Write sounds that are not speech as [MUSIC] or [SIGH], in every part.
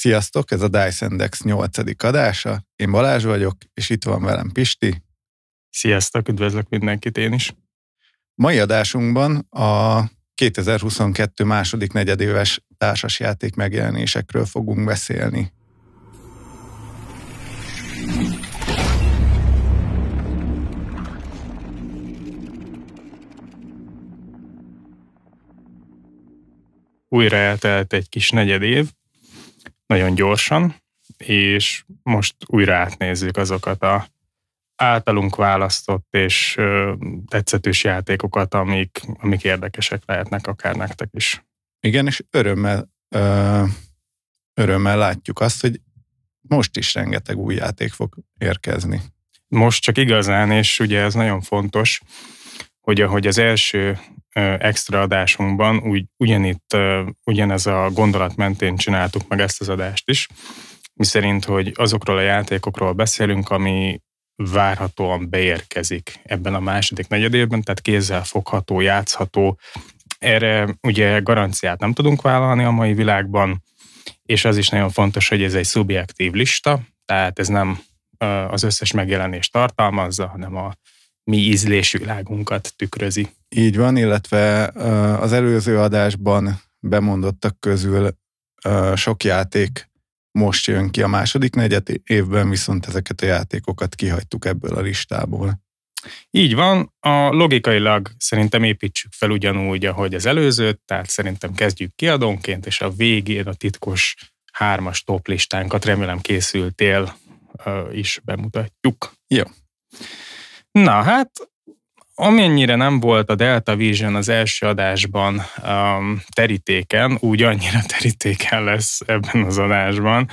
Sziasztok, ez a Dice Index 8. adása. Én Balázs vagyok, és itt van velem Pisti. Sziasztok, üdvözlök mindenkit én is. Mai adásunkban a 2022 második negyedéves társasjáték megjelenésekről fogunk beszélni. Újra eltelt egy kis negyed év, nagyon gyorsan, és most újra átnézzük azokat a általunk választott és ö, tetszetős játékokat, amik, amik érdekesek lehetnek akár nektek is. Igen, és örömmel, ö, örömmel látjuk azt, hogy most is rengeteg új játék fog érkezni. Most csak igazán, és ugye ez nagyon fontos, hogy ahogy az első extra adásunkban úgy, ugyanitt, ugyanez a gondolat mentén csináltuk meg ezt az adást is, mi szerint, hogy azokról a játékokról beszélünk, ami várhatóan beérkezik ebben a második negyedében, tehát kézzel fogható, játszható. Erre ugye garanciát nem tudunk vállalni a mai világban, és az is nagyon fontos, hogy ez egy szubjektív lista, tehát ez nem az összes megjelenést tartalmazza, hanem a mi ízlésvilágunkat tükrözi. Így van, illetve az előző adásban bemondottak közül sok játék most jön ki a második negyed évben, viszont ezeket a játékokat kihagytuk ebből a listából. Így van, a logikailag szerintem építsük fel ugyanúgy, ahogy az előzőt, tehát szerintem kezdjük kiadónként, és a végén a titkos hármas top listánkat remélem készültél is bemutatjuk. Jó. Na hát, amennyire nem volt a Delta Vision az első adásban um, terítéken, úgy annyira [LAUGHS] terítéken lesz ebben az adásban.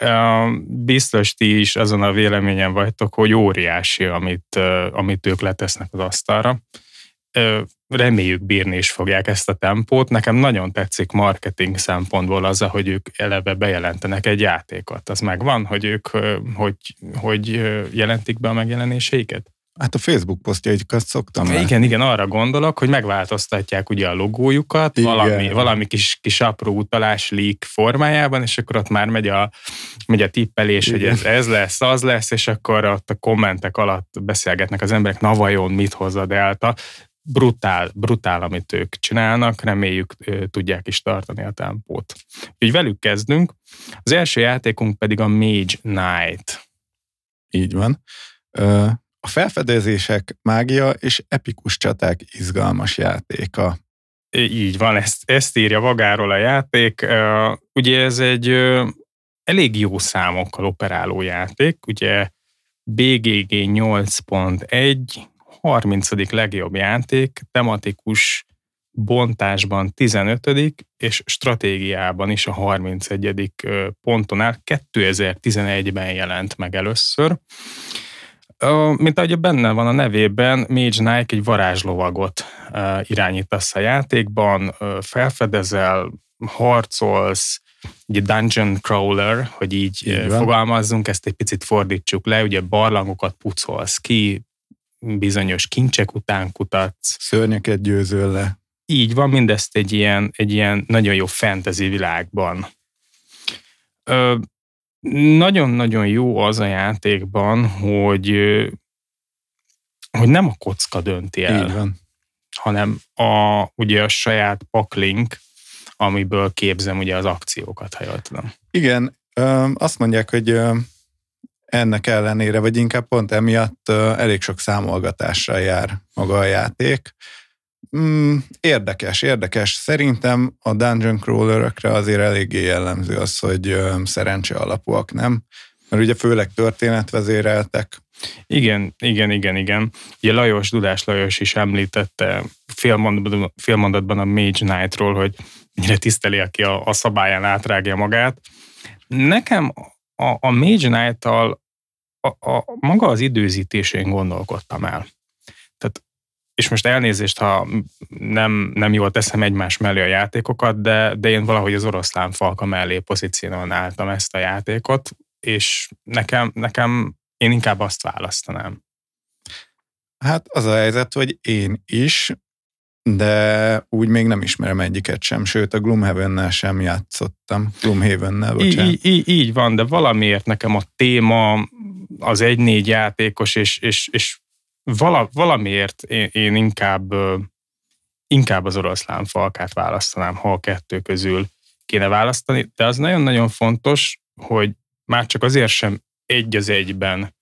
Um, biztos ti is azon a véleményen vagytok, hogy óriási, amit, uh, amit ők letesznek az asztalra. Uh, reméljük bírni is fogják ezt a tempót. Nekem nagyon tetszik marketing szempontból az, hogy ők eleve bejelentenek egy játékot. Az megvan, hogy ők hogy, hogy jelentik be a megjelenéseiket? Hát a Facebook posztjaikat szoktam már. Igen, igen, arra gondolok, hogy megváltoztatják ugye a logójukat, igen. valami, valami kis, kis apró utalás leak formájában, és akkor ott már megy a, megy a tippelés, igen. hogy ez, ez lesz, az lesz, és akkor ott a kommentek alatt beszélgetnek az emberek, na vajon mit hoz a Delta brutál, brutál, amit ők csinálnak, reméljük tudják is tartani a tempót. Úgyhogy velük kezdünk. Az első játékunk pedig a Mage Knight. Így van. A felfedezések mágia és epikus csaták izgalmas játéka. Így van, ezt, ezt írja magáról a játék. Ugye ez egy elég jó számokkal operáló játék, ugye BGG 8.1, 30. legjobb játék, tematikus bontásban 15. és stratégiában is a 31. ponton áll. 2011-ben jelent meg először. Mint ahogy benne van a nevében, Mage Knight egy varázslovagot irányítasz a játékban, felfedezel, harcolsz, ugye dungeon crawler, hogy így, így fogalmazzunk, ezt egy picit fordítsuk le, ugye barlangokat pucolsz ki, bizonyos kincsek után kutatsz. Szörnyeket győzöl le. Így van, mindezt egy ilyen, egy ilyen nagyon jó fantasy világban. Ö, nagyon-nagyon jó az a játékban, hogy, hogy nem a kocka dönti el, Így van. hanem a, ugye a saját paklink, amiből képzem ugye az akciókat, ha jól tudom. Igen, azt mondják, hogy ennek ellenére, vagy inkább pont emiatt elég sok számolgatással jár maga a játék. Mm, érdekes, érdekes. Szerintem a dungeon crawlerökre azért eléggé jellemző az, hogy szerencse alapúak, nem? Mert ugye főleg történetvezéreltek. Igen, igen, igen, igen. Ugye Lajos, Dudás Lajos is említette félmondatban a Mage Knight-ról, hogy mennyire tiszteli, aki a, a szabályán átrágja magát. Nekem a, a Mage Knight-tal a, a, maga az időzítésén gondolkodtam el. Tehát, és most elnézést, ha nem, nem jól teszem egymás mellé a játékokat, de, de én valahogy az oroszlán falka mellé pozícionáltam ezt a játékot, és nekem, nekem én inkább azt választanám. Hát az a helyzet, hogy én is, de úgy még nem ismerem egyiket sem, sőt a Gloomhaven-nel sem játszottam. Gloomhaven-nel, bocsánat. Így, így, így van, de valamiért nekem a téma az egy-négy játékos, és, és, és vala, valamiért én, én inkább, inkább az oroszlán falkát választanám, ha a kettő közül kéne választani, de az nagyon-nagyon fontos, hogy már csak azért sem egy az egyben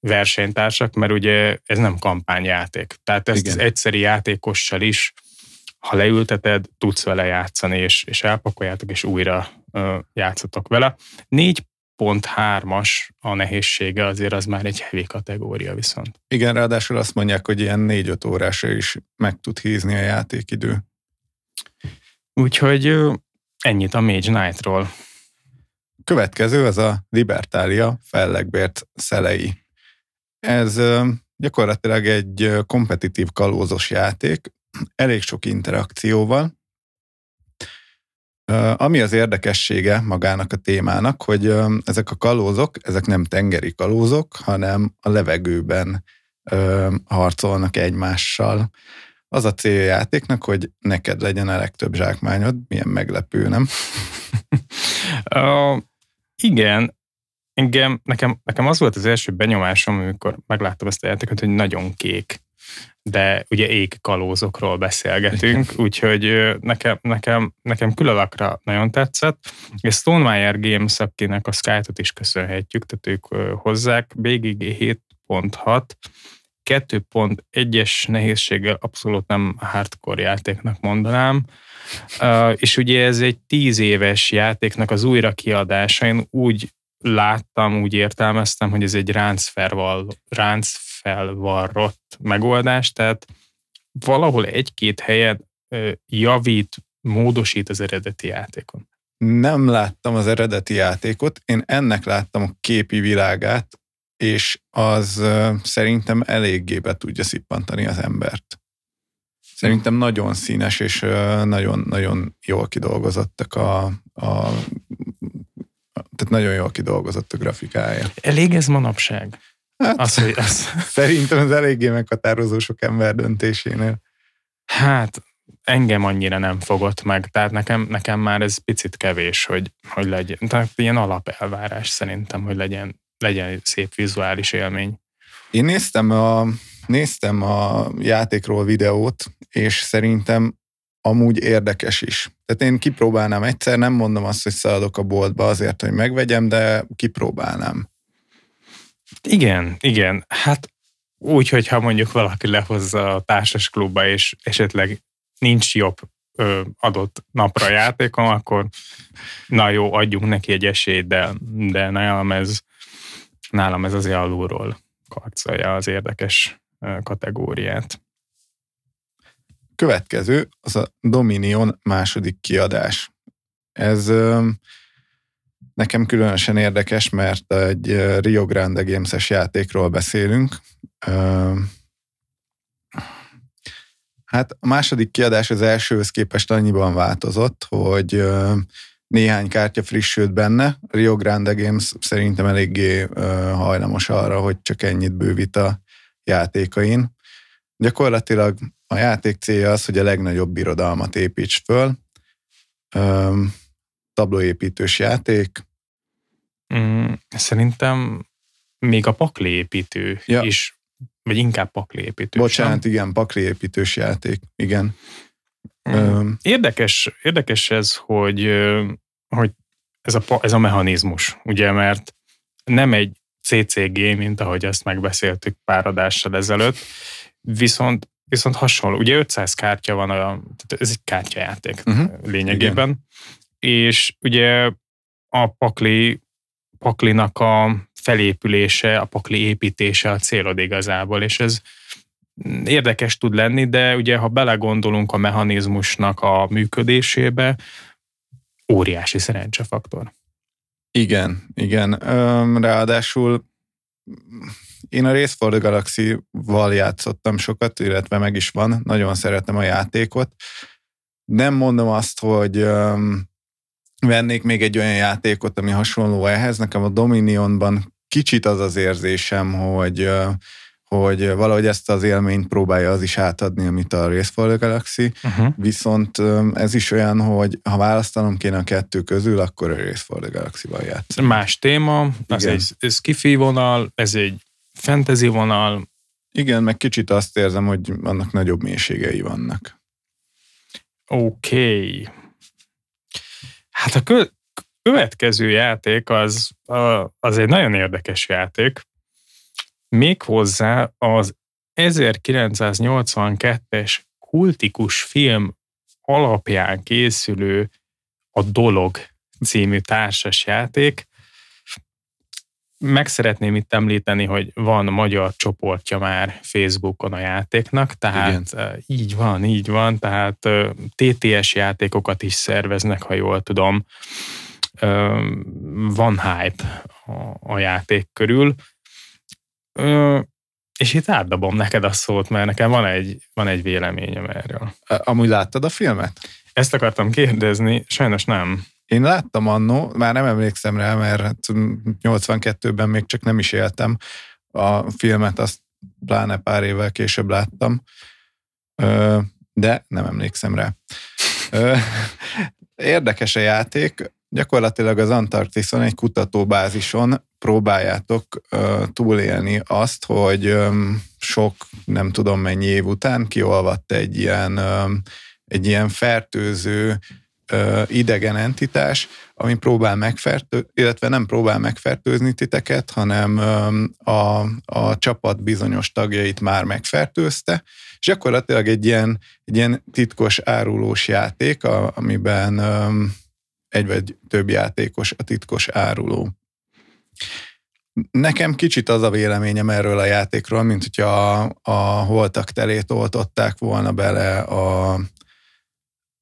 versenytársak, mert ugye ez nem kampányjáték. Tehát ezt Igen. az egyszeri játékossal is, ha leülteted, tudsz vele játszani, és, és elpakoljátok, és újra ö, játszatok vele. 4.3-as a nehézsége, azért az már egy heavy kategória viszont. Igen, ráadásul azt mondják, hogy ilyen 4-5 órásra is meg tud hízni a játékidő. Úgyhogy ennyit a Mage Knight-ról. Következő az a Libertália fellegbért szelei. Ez gyakorlatilag egy kompetitív kalózos játék, elég sok interakcióval. Ami az érdekessége magának a témának, hogy ezek a kalózok, ezek nem tengeri kalózok, hanem a levegőben harcolnak egymással. Az a célja a játéknak, hogy neked legyen a legtöbb zsákmányod, milyen meglepő, nem? [LAUGHS] uh, igen, engem, nekem, nekem az volt az első benyomásom, amikor megláttam ezt a játékot, hogy nagyon kék. De ugye ég kalózokról beszélgetünk, úgyhogy nekem, nekem, nekem külalakra nagyon tetszett. És Stonemeyer Games, akinek a Skype-ot is köszönhetjük, tehát ők hozzák, BGG 7.6, 2.1-es nehézséggel abszolút nem hardcore játéknak mondanám, és ugye ez egy tíz éves játéknak az újra kiadása. Én úgy láttam, úgy értelmeztem, hogy ez egy ráncfelval, ráncfelvarrott megoldás, tehát valahol egy-két helyen javít, módosít az eredeti játékon. Nem láttam az eredeti játékot, én ennek láttam a képi világát, és az szerintem eléggé be tudja szippantani az embert. Szerintem nagyon színes, és nagyon-nagyon jól kidolgozottak a, a tehát nagyon jól kidolgozott a grafikája. Elég ez manapság? Hát, az, hogy az... Szerintem az eléggé meghatározó sok ember döntésénél. Hát, engem annyira nem fogott meg, tehát nekem, nekem már ez picit kevés, hogy, hogy legyen, tehát ilyen alapelvárás szerintem, hogy legyen, legyen szép vizuális élmény. Én néztem a, néztem a játékról videót, és szerintem amúgy érdekes is. Tehát én kipróbálnám egyszer, nem mondom azt, hogy szaladok a boltba azért, hogy megvegyem, de kipróbálnám. Igen, igen. Hát úgy, hogyha mondjuk valaki lehozza a társas klubba, és esetleg nincs jobb ö, adott napra játékom, akkor na jó, adjunk neki egy esélyt, de, de nálam ez, nálam ez azért alulról karcolja az érdekes kategóriát. Következő az a Dominion második kiadás. Ez nekem különösen érdekes, mert egy Rio Grande Games-es játékról beszélünk. Hát a második kiadás az elsőhöz képest annyiban változott, hogy néhány kártya frissült benne. Rio Grande Games szerintem eléggé hajlamos arra, hogy csak ennyit bővít a játékain. Gyakorlatilag a játék célja az, hogy a legnagyobb birodalmat építs föl. Tablóépítős játék. Mm, szerintem még a pakliépítő ja. is, vagy inkább pakliépítő. Bocsánat, sem? igen, pakliépítős játék, igen. Mm. Érdekes, érdekes ez, hogy, hogy ez a, ez a mechanizmus, ugye, mert nem egy CCG, mint ahogy ezt megbeszéltük pár adással ezelőtt, viszont viszont hasonló. Ugye 500 kártya van, a, tehát ez egy kártyajáték uh-huh. lényegében, Igen. És ugye a pakli, paklinak a felépülése, a pakli építése a célod igazából, és ez érdekes tud lenni, de ugye ha belegondolunk a mechanizmusnak a működésébe, óriási szerencsefaktor. Igen, igen. Ráadásul én a Race for the Galaxy-val játszottam sokat, illetve meg is van, nagyon szeretem a játékot. Nem mondom azt, hogy um, vennék még egy olyan játékot, ami hasonló ehhez. Nekem a Dominionban kicsit az az érzésem, hogy hogy valahogy ezt az élményt próbálja az is átadni, amit a Race for the Galaxy, uh-huh. viszont ez is olyan, hogy ha választanom kéne a kettő közül, akkor a Race for the Galaxy-val játszom. Más téma, ez egy skifi vonal, ez egy fantasy vonal. Igen, meg kicsit azt érzem, hogy annak nagyobb mélységei vannak. Oké. Okay. Hát a kö- következő játék az, az egy nagyon érdekes játék. Méghozzá az 1982-es kultikus film alapján készülő a Dolog című társasjáték. Meg szeretném itt említeni, hogy van magyar csoportja már Facebookon a játéknak, tehát Igen. így van, így van, tehát TTS játékokat is szerveznek, ha jól tudom. Van hype a játék körül Ö, és itt átdobom neked a szót, mert nekem van egy, van egy véleményem erről. Amúgy láttad a filmet? Ezt akartam kérdezni, sajnos nem. Én láttam annó, már nem emlékszem rá, mert 82-ben hát még csak nem is éltem a filmet, azt pláne pár évvel később láttam, de nem emlékszem rá. Érdekes a játék, gyakorlatilag az Antarktiszon egy kutatóbázison próbáljátok túlélni azt, hogy sok, nem tudom mennyi év után kiolvadt egy ilyen, egy ilyen fertőző uh, idegen entitás, ami próbál megfertőzni, illetve nem próbál megfertőzni titeket, hanem a, a csapat bizonyos tagjait már megfertőzte, és gyakorlatilag egy ilyen, egy ilyen titkos árulós játék, amiben egy vagy több játékos a titkos áruló. Nekem kicsit az a véleményem erről a játékról, mint hogyha a, a holtak telét oltották volna bele a,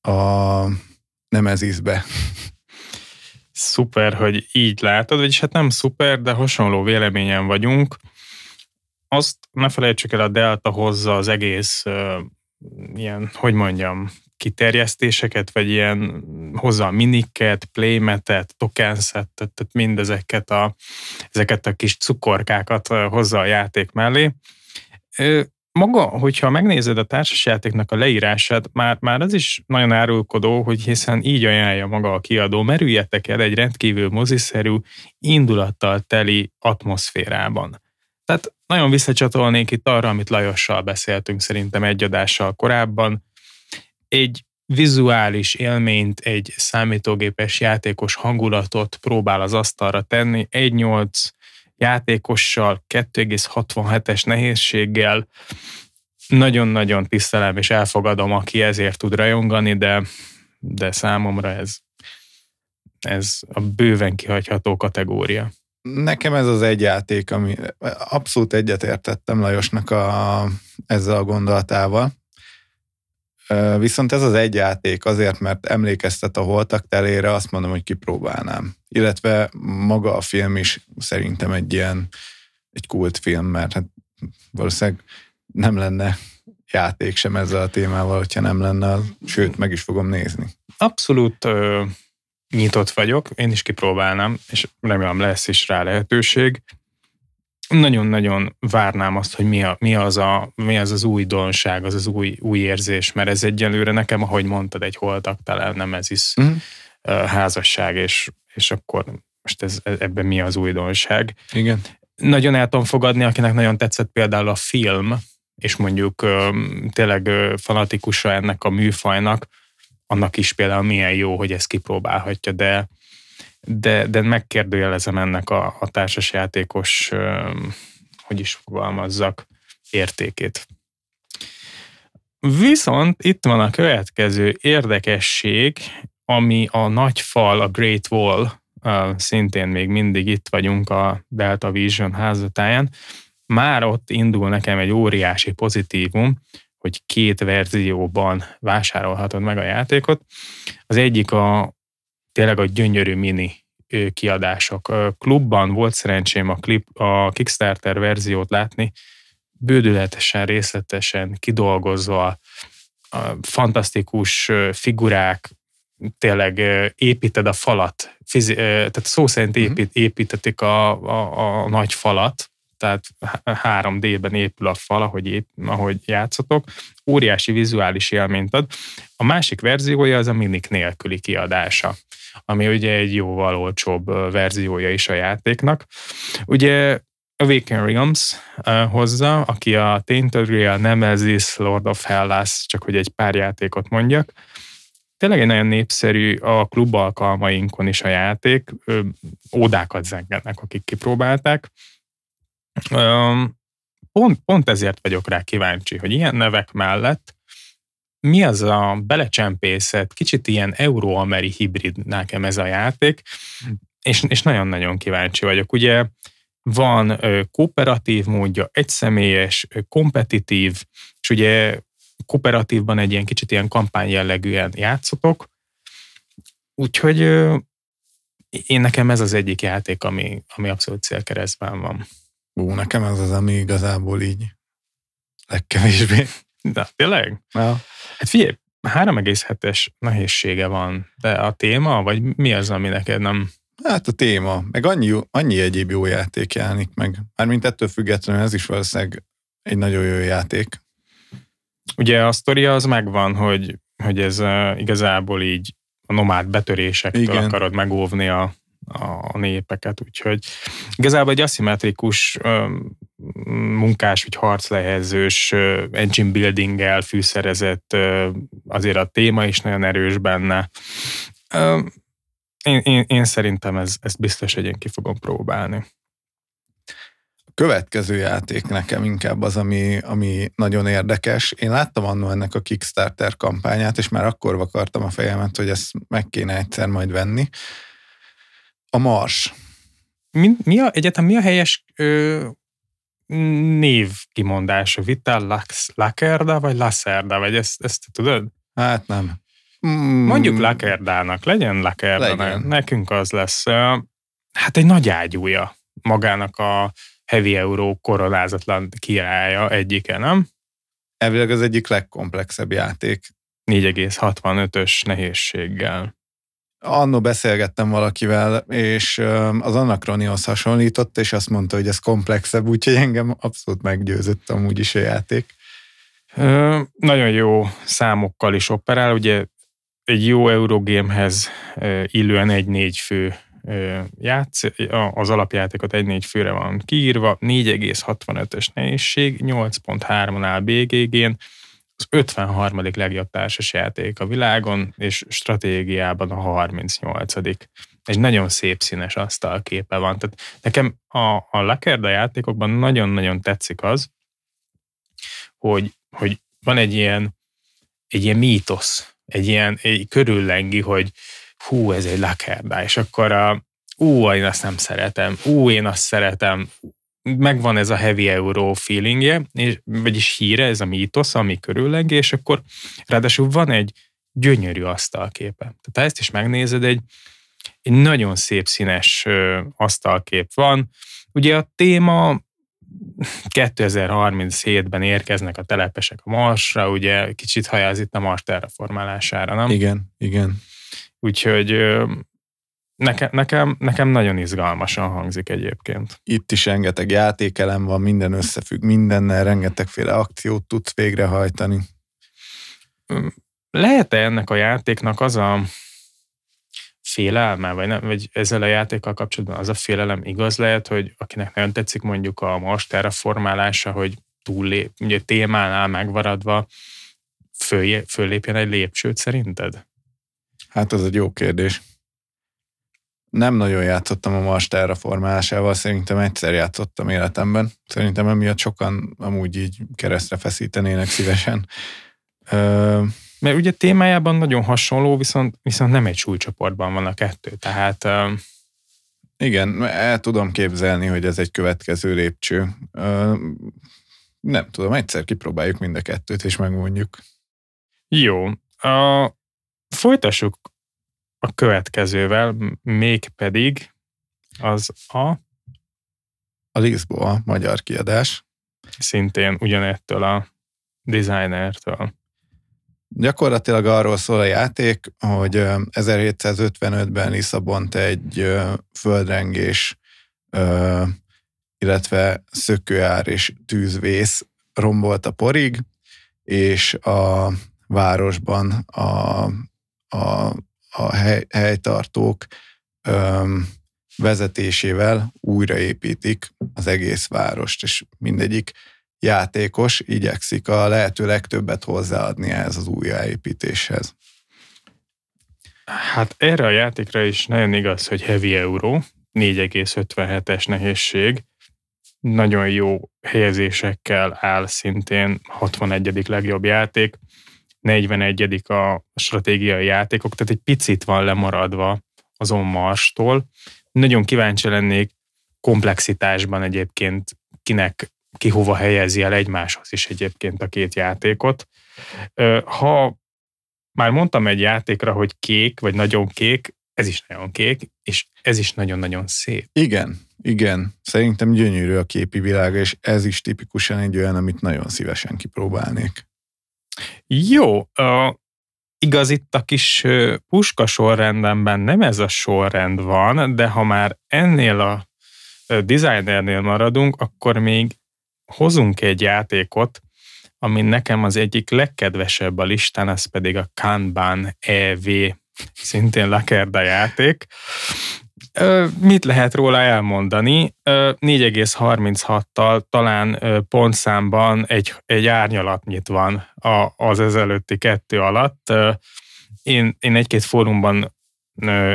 a Nemezisbe. Szuper, hogy így látod, vagyis hát nem szuper, de hasonló véleményen vagyunk. Azt ne felejtsük el, a Delta hozza az egész uh, ilyen, hogy mondjam, kiterjesztéseket, vagy ilyen hozza a miniket, playmetet, tokenset, tehát mindezeket a, ezeket a kis cukorkákat hozza a játék mellé. Maga, hogyha megnézed a társasjátéknak a leírását, már, már az is nagyon árulkodó, hogy hiszen így ajánlja maga a kiadó, merüljetek el egy rendkívül moziszerű, indulattal teli atmoszférában. Tehát nagyon visszacsatolnék itt arra, amit Lajossal beszéltünk szerintem egy adással korábban, egy vizuális élményt, egy számítógépes játékos hangulatot próbál az asztalra tenni, 1.8 játékossal, 2,67-es nehézséggel, nagyon-nagyon tisztelem és elfogadom, aki ezért tud rajongani, de, de számomra ez, ez a bőven kihagyható kategória. Nekem ez az egy játék, ami abszolút egyetértettem Lajosnak a, ezzel a gondolatával. Viszont ez az egy játék azért, mert emlékeztet a holtak telére, azt mondom, hogy kipróbálnám. Illetve maga a film is szerintem egy ilyen, egy kultfilm, mert hát valószínűleg nem lenne játék sem ezzel a témával, hogyha nem lenne, sőt, meg is fogom nézni. Abszolút ö, nyitott vagyok, én is kipróbálnám, és remélem lesz is rá lehetőség nagyon-nagyon várnám azt, hogy mi, a, mi, az, a, mi az az újdonság, az az új, új érzés, mert ez egyelőre nekem, ahogy mondtad, egy holtak nem ez is uh-huh. házasság, és, és akkor most ez, ebben mi az újdonság. Igen. Nagyon el tudom fogadni, akinek nagyon tetszett például a film, és mondjuk tényleg fanatikusa ennek a műfajnak, annak is például milyen jó, hogy ezt kipróbálhatja, de de, de megkérdőjelezem ennek a, a társasjátékos, hogy is fogalmazzak, értékét. Viszont itt van a következő érdekesség, ami a nagy fal, a Great Wall, szintén még mindig itt vagyunk a Delta Vision házatáján. Már ott indul nekem egy óriási pozitívum, hogy két verzióban vásárolhatod meg a játékot. Az egyik a tényleg a gyönyörű mini kiadások. Klubban volt szerencsém a, klip, a Kickstarter verziót látni, bődületesen, részletesen kidolgozva, fantasztikus figurák, tényleg építed a falat, fizi, tehát szó szerint mhm. épít, építetik a, a, a nagy falat, tehát 3D-ben épül a fal, ahogy, ép, ahogy játszotok, óriási vizuális élményt ad. A másik verziója az a minik nélküli kiadása, ami ugye egy jóval olcsóbb verziója is a játéknak. Ugye Awaken Realms uh, hozza, aki a Tainted Real, Nemesis, Lord of Hellas, csak hogy egy pár játékot mondjak. Tényleg egy nagyon népszerű a klub alkalmainkon is a játék, ö, ódákat zengetnek, akik kipróbálták. Pont, pont ezért vagyok rá kíváncsi, hogy ilyen nevek mellett mi az a belecsempészet, kicsit ilyen euróameri hibrid nekem ez a játék, és, és nagyon-nagyon kíváncsi vagyok. Ugye van kooperatív módja, egyszemélyes, kompetitív, és ugye kooperatívban egy ilyen kicsit ilyen kampány jellegűen játszotok. Úgyhogy én nekem ez az egyik játék, ami, ami abszolút célkeresztben van. Ú, nekem ez az, ami igazából így legkevésbé. [LAUGHS] De tényleg? Ja. Hát figyelj, 3,7-es nehézsége van, de a téma, vagy mi az, ami neked nem Hát a téma, meg annyi, annyi egyéb jó játék jelenik meg. Mármint ettől függetlenül ez is valószínűleg egy nagyon jó játék. Ugye a sztoria az megvan, hogy, hogy ez uh, igazából így a nomád betörésektől Igen. akarod megóvni a, a népeket, úgyhogy igazából egy aszimmetrikus munkás, vagy harclehezős engine building-el fűszerezett azért a téma is nagyon erős benne. Én, én, én szerintem ez, ezt biztos, hogy én ki fogom próbálni. A következő játék nekem inkább az, ami, ami nagyon érdekes. Én láttam annó ennek a Kickstarter kampányát, és már akkor vakartam a fejemet, hogy ezt meg kéne egyszer majd venni. A Mars. Mi, mi a, egyetem mi a helyes ö, név kimondása? Vital Lacerda vagy Lacerda? Vagy ezt, ezt tudod? Hát nem. Mm. Mondjuk Lakerdának, legyen Lakerda, nekünk az lesz. Hát egy nagy ágyúja magának a Heavy Euro koronázatlan királya egyike, nem? Elvileg az egyik legkomplexebb játék. 4,65-ös nehézséggel. Annó beszélgettem valakivel, és az Anachronihoz hasonlított, és azt mondta, hogy ez komplexebb, úgyhogy engem abszolút meggyőzött amúgy is a játék. Ö, nagyon jó számokkal is operál, ugye egy jó Eurogémhez illően egy-négy fő játsz, az alapjátékot egy-négy főre van kiírva, 4,65-ös nehézség, 8.3-nál BGG-n, az 53. legjobb társas játék a világon, és stratégiában a 38. Egy nagyon szép színes asztalképe van. Tehát nekem a, a Lakerda játékokban nagyon-nagyon tetszik az, hogy, hogy van egy ilyen, egy ilyen mítosz, egy ilyen egy körüllengi, hogy hú, ez egy lakerda, és akkor a, ú, én azt nem szeretem, ú, én azt szeretem, megvan ez a heavy euro feelingje, és, vagyis híre, ez a mítosz, ami körüllengi, és akkor ráadásul van egy gyönyörű asztalképe. Tehát ha ezt is megnézed, egy, egy nagyon szép színes ö, asztalkép van. Ugye a téma 2037-ben érkeznek a telepesek a Marsra, ugye kicsit hajáz itt a Mars terraformálására, nem? Igen, igen. Úgyhogy nekem, nekem, nekem nagyon izgalmasan hangzik egyébként. Itt is rengeteg játékelem van, minden összefügg mindennel, rengetegféle akciót tudsz végrehajtani. Lehet-e ennek a játéknak az a félelme, vagy, nem, vagy ezzel a játékkal kapcsolatban az a félelem igaz lehet, hogy akinek nagyon tetszik mondjuk a Mars terraformálása, hogy túllép, ugye témánál megvaradva föl, föllépjen egy lépcsőt szerinted? Hát az egy jó kérdés. Nem nagyon játszottam a Mars terraformálásával, szerintem egyszer játszottam életemben. Szerintem emiatt sokan amúgy így keresztre feszítenének szívesen. Ö, mert ugye témájában nagyon hasonló, viszont, viszont nem egy súlycsoportban van a kettő, tehát... Uh... Igen, el tudom képzelni, hogy ez egy következő lépcső. Uh, nem tudom, egyszer kipróbáljuk mind a kettőt, és megmondjuk. Jó. Uh, folytassuk a következővel, mégpedig az a... A Lisboa magyar kiadás. Szintén ugyanettől a designertől. Gyakorlatilag arról szól a játék, hogy 1755-ben Lisszabont egy földrengés illetve szökőár és tűzvész rombolt a porig, és a városban a, a, a hely, helytartók vezetésével újraépítik az egész várost, és mindegyik játékos igyekszik a lehető legtöbbet hozzáadni ehhez az újjáépítéshez. Hát erre a játékra is nagyon igaz, hogy heavy euro, 4,57-es nehézség, nagyon jó helyezésekkel áll szintén 61. legjobb játék, 41. a stratégiai játékok, tehát egy picit van lemaradva az Marstól. Nagyon kíváncsi lennék komplexitásban egyébként kinek ki hova helyezi el egymáshoz is egyébként a két játékot. Ha már mondtam egy játékra, hogy kék, vagy nagyon kék, ez is nagyon kék, és ez is nagyon-nagyon szép. Igen, igen. Szerintem gyönyörű a képi világa, és ez is tipikusan egy olyan, amit nagyon szívesen kipróbálnék. Jó, uh, igaz itt a kis puska sorrendemben nem ez a sorrend van, de ha már ennél a designernél maradunk, akkor még hozunk egy játékot, ami nekem az egyik legkedvesebb a listán, az pedig a Kanban EV, szintén Lakerda játék. Mit lehet róla elmondani? 4,36-tal talán pontszámban egy, egy árnyalatnyit van az ezelőtti kettő alatt. Én, én egy-két fórumban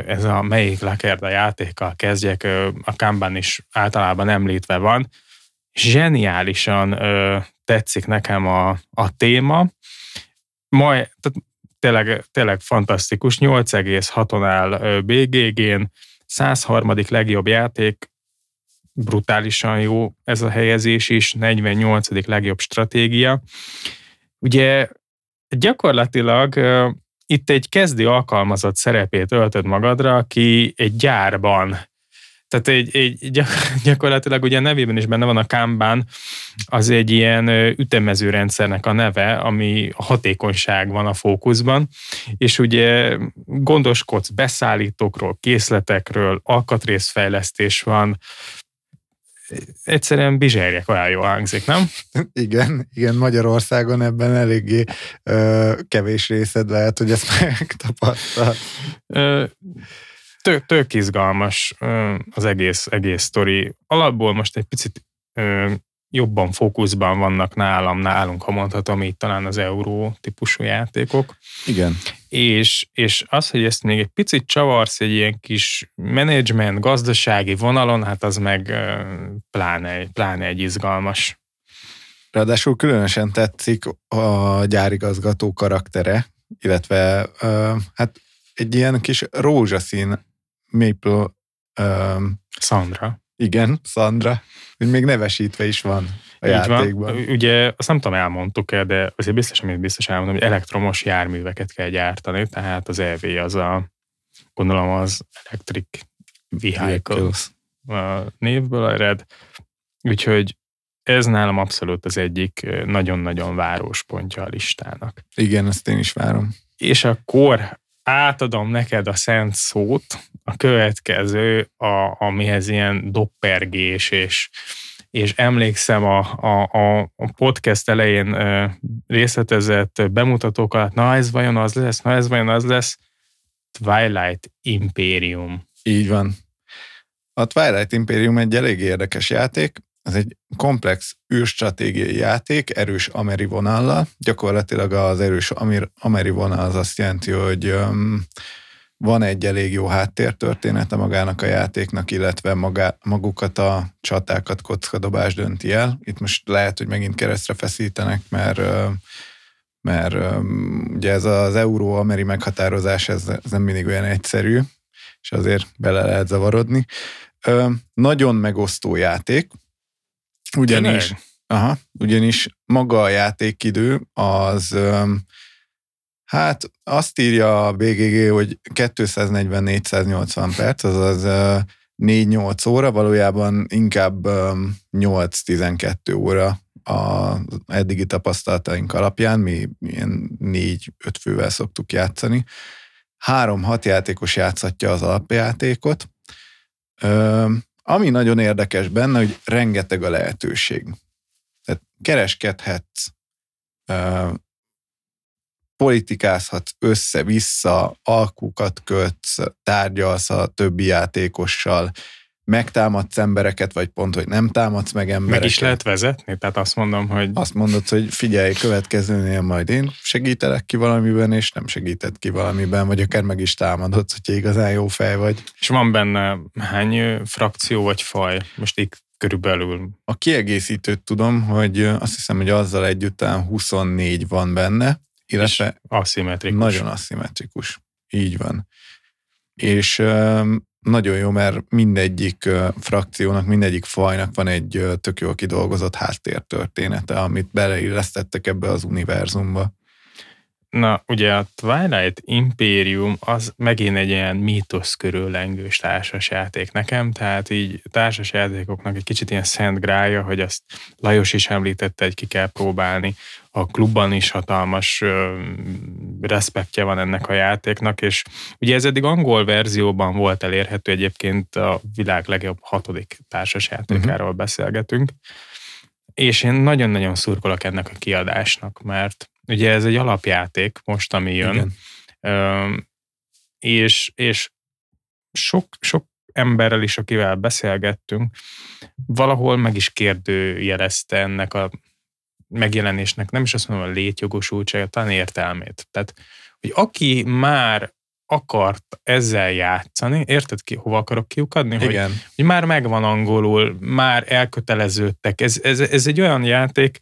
ez a melyik Lakerda játékkal kezdjek, a Kanban is általában említve van. Zseniálisan tetszik nekem a, a téma. Majd, tehát tényleg, tényleg fantasztikus, 8,6-on áll BGG-n, 103. legjobb játék, brutálisan jó ez a helyezés is, 48. legjobb stratégia. Ugye gyakorlatilag itt egy kezdő alkalmazott szerepét öltöd magadra, aki egy gyárban tehát egy, egy [LAUGHS] gyakorlatilag ugye a nevében is benne van a Kanban, az egy ilyen ütemező rendszernek a neve, ami a hatékonyság van a fókuszban, és ugye gondoskodsz beszállítókról, készletekről, alkatrészfejlesztés van, egyszerűen bizserjek, olyan jó hangzik, nem? [LAUGHS] Igen, igen, Magyarországon ebben eléggé ö, kevés részed lehet, hogy ezt [LAUGHS] megtapasztal tök, tök izgalmas az egész, egész sztori. Alapból most egy picit jobban fókuszban vannak nálam, nálunk, ha mondhatom így talán az euró típusú játékok. Igen. És, és az, hogy ezt még egy picit csavarsz egy ilyen kis menedzsment, gazdasági vonalon, hát az meg pláne, pláne egy izgalmas. Ráadásul különösen tetszik a gyárigazgató karaktere, illetve hát egy ilyen kis rózsaszín Maple... Um, Sandra. Igen, Sandra. Még nevesítve is van a Így játékban. Van. Ugye azt nem tudom, elmondtuk-e, de azért biztos, amit biztos elmondom, hogy elektromos járműveket kell gyártani, tehát az EV az a, gondolom az Electric Vehicle névből ered. Úgyhogy ez nálam abszolút az egyik nagyon-nagyon város pontja a listának. Igen, ezt én is várom. És akkor átadom neked a szent szót, a következő, a, amihez ilyen doppergés, és, és emlékszem a, a, a podcast elején részletezett bemutatókat, na ez vajon az lesz, na ez vajon az lesz, Twilight Imperium. Így van. A Twilight Imperium egy elég érdekes játék, ez egy komplex űrstratégiai játék, erős ameri vonallal. Gyakorlatilag az erős ameri vonal az azt jelenti, hogy um, van egy elég jó háttértörténete magának a játéknak, illetve magá, magukat a csatákat kockadobás dönti el. Itt most lehet, hogy megint keresztre feszítenek, mert mert ugye ez az euró-ameri meghatározás, ez, ez nem mindig olyan egyszerű, és azért bele lehet zavarodni. Nagyon megosztó játék, ugyanis, aha, ugyanis maga a játékidő az Hát azt írja a BGG, hogy 240-480 perc, azaz 4-8 óra, valójában inkább 8-12 óra a eddigi tapasztalataink alapján, mi ilyen 4-5 fővel szoktuk játszani. 3-6 játékos játszhatja az alapjátékot. Ami nagyon érdekes benne, hogy rengeteg a lehetőség. Tehát kereskedhetsz, politikázhatsz össze-vissza, alkukat kötsz, tárgyalsz a többi játékossal, megtámadsz embereket, vagy pont, hogy nem támadsz meg embereket. Meg is lehet vezetni? Tehát azt mondom, hogy... Azt mondod, hogy figyelj, következőnél majd én segítelek ki valamiben, és nem segített ki valamiben, vagy akár meg is támadod, hogyha igazán jó fej vagy. És van benne hány frakció vagy faj? Most itt körülbelül. A kiegészítőt tudom, hogy azt hiszem, hogy azzal együtt 24 van benne, illetve és aszimmetrikus. Nagyon aszimmetrikus. Így van. És nagyon jó, mert mindegyik frakciónak, mindegyik fajnak van egy tök jól kidolgozott háttértörténete, amit beleillesztettek ebbe az univerzumba. Na, ugye a Twilight Imperium az megint egy ilyen mítosz körül lengős társasjáték nekem, tehát így társasjátékoknak egy kicsit ilyen szent grája, hogy azt Lajos is említette, hogy ki kell próbálni. A klubban is hatalmas ö, respektje van ennek a játéknak, és ugye ez eddig angol verzióban volt elérhető, egyébként a világ legjobb hatodik társasjátékáról uh-huh. beszélgetünk, és én nagyon-nagyon szurkolok ennek a kiadásnak, mert Ugye ez egy alapjáték most, ami jön. Igen. És, és sok, sok emberrel is, akivel beszélgettünk, valahol meg is kérdőjelezte ennek a megjelenésnek, nem is azt mondom a létjogosultságát, talán értelmét. Tehát, hogy aki már akart ezzel játszani, érted ki, hova akarok kiukadni? Igen. Hogy, hogy már megvan angolul, már elköteleződtek. Ez, ez, ez egy olyan játék,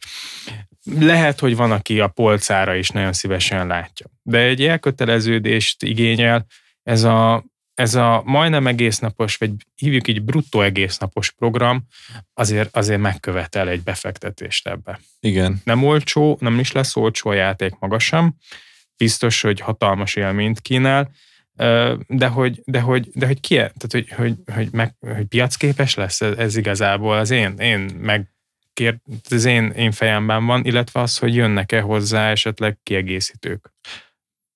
lehet, hogy van, aki a polcára is nagyon szívesen látja. De egy elköteleződést igényel, ez a, ez a majdnem egésznapos, vagy hívjuk így bruttó egésznapos program, azért, azért megkövetel egy befektetést ebbe. Igen. Nem olcsó, nem is lesz olcsó a játék maga sem, biztos, hogy hatalmas élményt kínál, de hogy, de hogy, de hogy ki, tehát hogy, hogy, hogy, meg, hogy piacképes lesz ez, ez igazából az én, én meg kér, az én, én fejemben van, illetve az, hogy jönnek-e hozzá esetleg kiegészítők.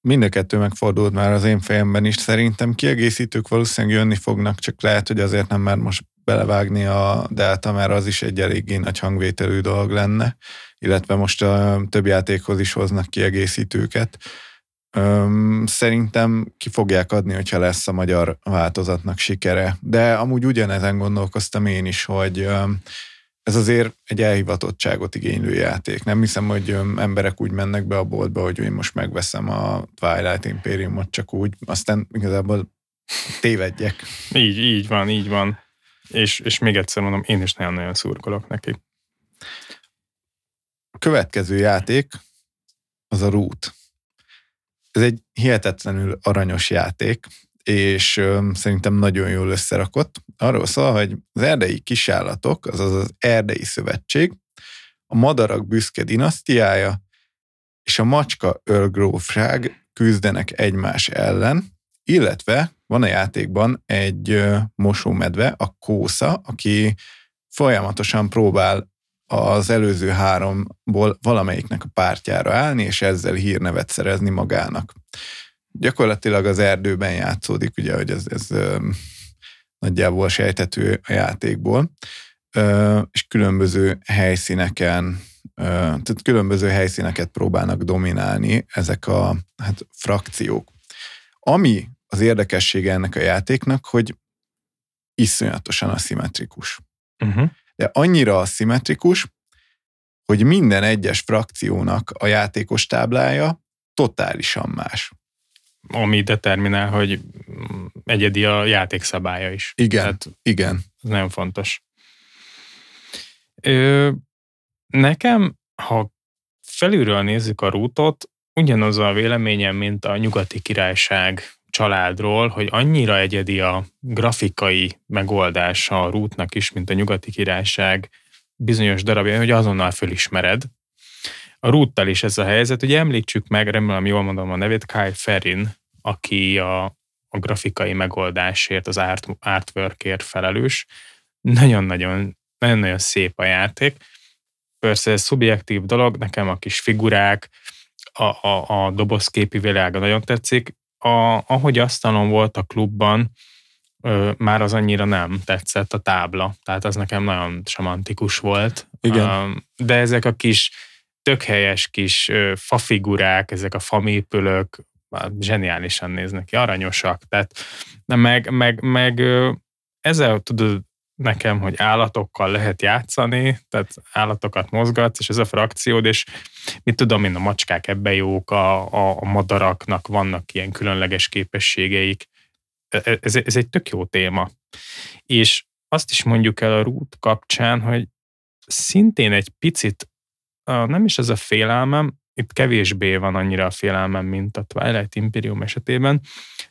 Mind a kettő megfordult már az én fejemben is. Szerintem kiegészítők valószínűleg jönni fognak, csak lehet, hogy azért nem már most belevágni a Delta, mert az is egy eléggé nagy hangvételű dolog lenne, illetve most a több játékhoz is hoznak kiegészítőket. Szerintem ki fogják adni, hogyha lesz a magyar változatnak sikere. De amúgy ugyanezen gondolkoztam én is, hogy ez azért egy elhivatottságot igénylő játék. Nem hiszem, hogy emberek úgy mennek be a boltba, hogy én most megveszem a Twilight Imperiumot csak úgy, aztán igazából tévedjek. Így, így van, így van. És, és még egyszer mondom, én is nagyon-nagyon szurkolok neki. A következő játék az a Root. Ez egy hihetetlenül aranyos játék, és szerintem nagyon jól összerakott. Arról szól, hogy az erdei kisállatok, azaz az erdei szövetség, a madarak büszke dinasztiája és a macska örgrófság küzdenek egymás ellen, illetve van a játékban egy ö, mosómedve, a Kósza, aki folyamatosan próbál az előző háromból valamelyiknek a pártjára állni, és ezzel hírnevet szerezni magának gyakorlatilag az erdőben játszódik, ugye, hogy ez, ez nagyjából sejtető a játékból, és különböző helyszíneken, tehát különböző helyszíneket próbálnak dominálni ezek a hát, frakciók. Ami az érdekessége ennek a játéknak, hogy iszonyatosan aszimmetrikus. Uh-huh. De annyira aszimmetrikus, hogy minden egyes frakciónak a játékos táblája totálisan más ami determinál, hogy egyedi a játékszabálya is. Igen, Tehát igen. Ez nagyon fontos. Ö, nekem, ha felülről nézzük a rútot, ugyanaz a véleményem, mint a nyugati királyság családról, hogy annyira egyedi a grafikai megoldása a rútnak is, mint a nyugati királyság bizonyos darabja, hogy azonnal fölismered. A rúttal is ez a helyzet. Ugye említsük meg, remélem jól mondom a nevét, Kai Ferin aki a, a grafikai megoldásért, az art, artworkért felelős. Nagyon-nagyon nagyon-nagyon szép a játék. Persze ez szubjektív dolog, nekem a kis figurák, a, a, a dobozképi világa nagyon tetszik. A, ahogy asztalon volt a klubban, már az annyira nem tetszett a tábla, tehát az nekem nagyon semantikus volt. Igen. De ezek a kis tök helyes kis fafigurák, ezek a famépülök, zseniálisan néznek ki, aranyosak, tehát meg, meg, meg ezzel tudod nekem, hogy állatokkal lehet játszani, tehát állatokat mozgatsz, és ez a frakciód, és mit tudom én, a macskák ebbe jók, a, a, a madaraknak vannak ilyen különleges képességeik. E, e, ez, ez egy tök jó téma. És azt is mondjuk el a rút kapcsán, hogy szintén egy picit, nem is ez a félelmem, itt kevésbé van annyira a félelmem, mint a Twilight Imperium esetében,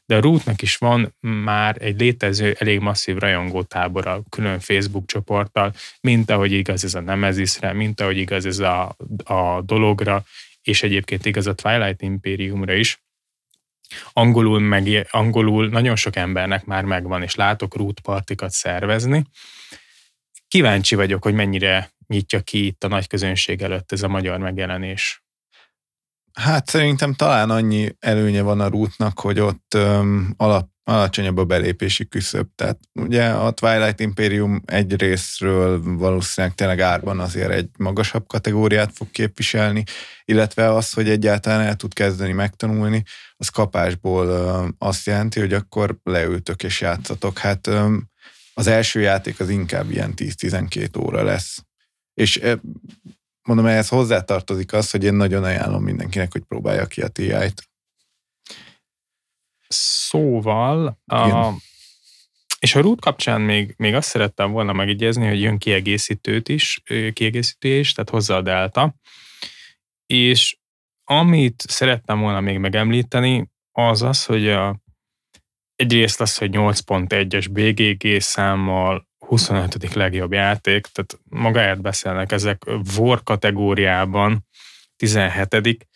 de a Rootnak is van már egy létező, elég masszív rajongótábora, külön Facebook csoporttal, mint ahogy igaz ez a Nemezisre, mint ahogy igaz ez a, a dologra, és egyébként igaz a Twilight Imperiumra is. Angolul, meg, angolul nagyon sok embernek már megvan, és látok root partikat szervezni. Kíváncsi vagyok, hogy mennyire nyitja ki itt a nagy közönség előtt ez a magyar megjelenés. Hát szerintem talán annyi előnye van a rútnak, hogy ott öm, alap, alacsonyabb a belépési küszöb. Tehát ugye a Twilight Imperium egy részről valószínűleg tényleg árban azért egy magasabb kategóriát fog képviselni, illetve az, hogy egyáltalán el tud kezdeni megtanulni, az kapásból öm, azt jelenti, hogy akkor leültök és játszatok. Hát öm, az első játék az inkább ilyen 10-12 óra lesz. És mondom, ehhez hozzátartozik az, hogy én nagyon ajánlom mindenkinek, hogy próbálja ki a TI-t. Szóval, a, és a root kapcsán még, még azt szerettem volna megegyezni, hogy jön kiegészítőt is, kiegészítő is, tehát hozzá a Delta, és amit szerettem volna még megemlíteni, az az, hogy a, egyrészt az, hogy 8.1-es BGG számmal 25. legjobb játék, tehát magáért beszélnek ezek War kategóriában 17.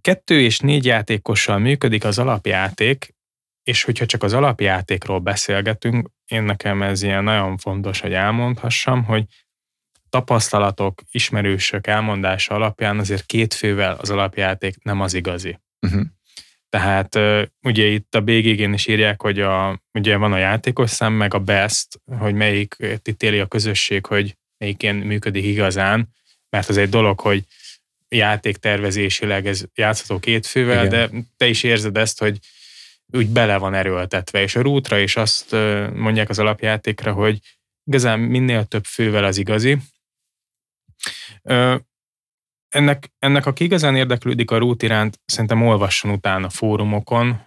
Kettő és négy játékossal működik az alapjáték, és hogyha csak az alapjátékról beszélgetünk, én nekem ez ilyen nagyon fontos, hogy elmondhassam, hogy tapasztalatok, ismerősök elmondása alapján azért két fővel az alapjáték nem az igazi. Uh-huh. Tehát ugye itt a BGG-n is írják, hogy a, ugye van a játékos szám, meg a best, hogy melyik ítéli a közösség, hogy melyiken működik igazán, mert az egy dolog, hogy játéktervezésileg ez játszható két fővel, Igen. de te is érzed ezt, hogy úgy bele van erőltetve, és a rútra is azt mondják az alapjátékra, hogy igazán minél több fővel az igazi ennek, ennek aki igazán érdeklődik a rút iránt, szerintem olvasson utána fórumokon,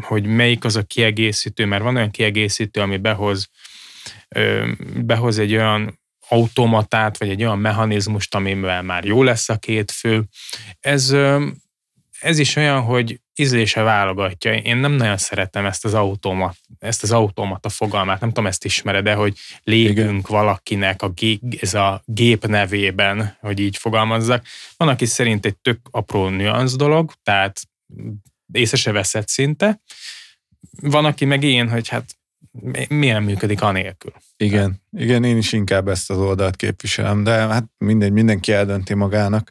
hogy melyik az a kiegészítő, mert van olyan kiegészítő, ami behoz, behoz egy olyan automatát, vagy egy olyan mechanizmust, amivel már jó lesz a két fő. Ez, ez is olyan, hogy ízlése válogatja. Én nem nagyon szeretem ezt az automat, ezt az automata fogalmát, nem tudom, ezt ismered de hogy lépünk Igen. valakinek a gép, ez a gép nevében, hogy így fogalmazzak. Van, aki szerint egy tök apró nüansz dolog, tehát észre se veszed szinte. Van, aki meg én, hogy hát milyen működik anélkül. Igen, igen, én is inkább ezt az oldalt képviselem, de hát mindegy, mindenki eldönti magának.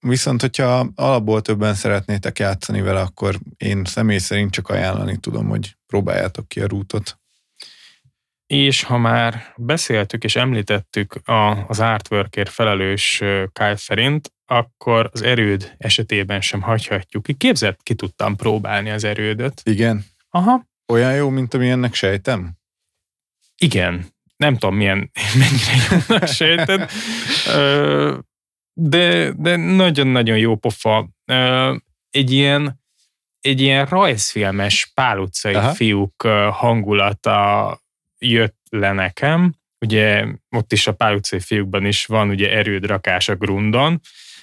Viszont, hogyha alapból többen szeretnétek játszani vele, akkor én személy szerint csak ajánlani tudom, hogy próbáljátok ki a rútot. És ha már beszéltük és említettük a, az artworkért felelős Kyle Ferint, akkor az erőd esetében sem hagyhatjuk ki. Képzett, ki tudtam próbálni az erődöt. Igen? Aha. Olyan jó, mint amilyennek sejtem? Igen. Nem tudom, milyen, [LAUGHS] mennyire jónak sejted [LAUGHS] de, de nagyon-nagyon jó pofa. Egy ilyen, egy ilyen rajzfilmes pál utcai Aha. fiúk hangulata jött le nekem. Ugye ott is a pál utcai fiúkban is van ugye erődrakás a grundon,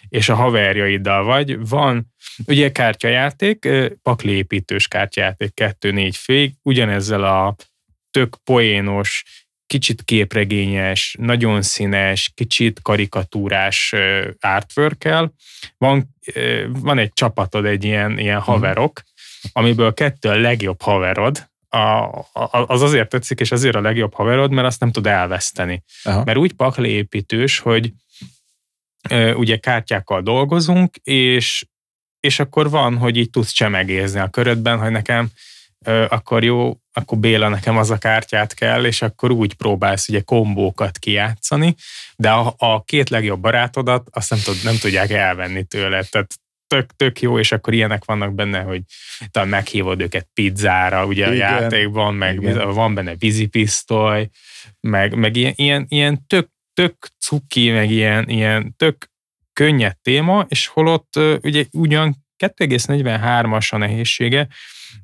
és a haverjaiddal vagy. Van ugye kártyajáték, pakliépítős kártyajáték 2-4 fék, ugyanezzel a tök poénos, kicsit képregényes, nagyon színes, kicsit karikatúrás artwork Van, van egy csapatod, egy ilyen, ilyen mhm. haverok, amiből kettő a legjobb haverod, a, az azért tetszik, és azért a legjobb haverod, mert azt nem tud elveszteni. Aha. Mert úgy pakliépítős, hogy e, ugye kártyákkal dolgozunk, és, és akkor van, hogy így tudsz csemegézni a körödben, hogy nekem akkor jó, akkor Béla nekem az a kártyát kell, és akkor úgy próbálsz ugye kombókat kijátszani, de a, a két legjobb barátodat azt nem, tud, nem tudják elvenni tőle, tehát tök, tök jó, és akkor ilyenek vannak benne, hogy talán meghívod őket pizzára, ugye Igen. a játékban, meg Igen. van benne vízipisztoly, meg, meg ilyen, ilyen, ilyen tök, tök cuki, meg ilyen, ilyen tök könnyed téma, és holott ugye ugyan 2,43-as a nehézsége,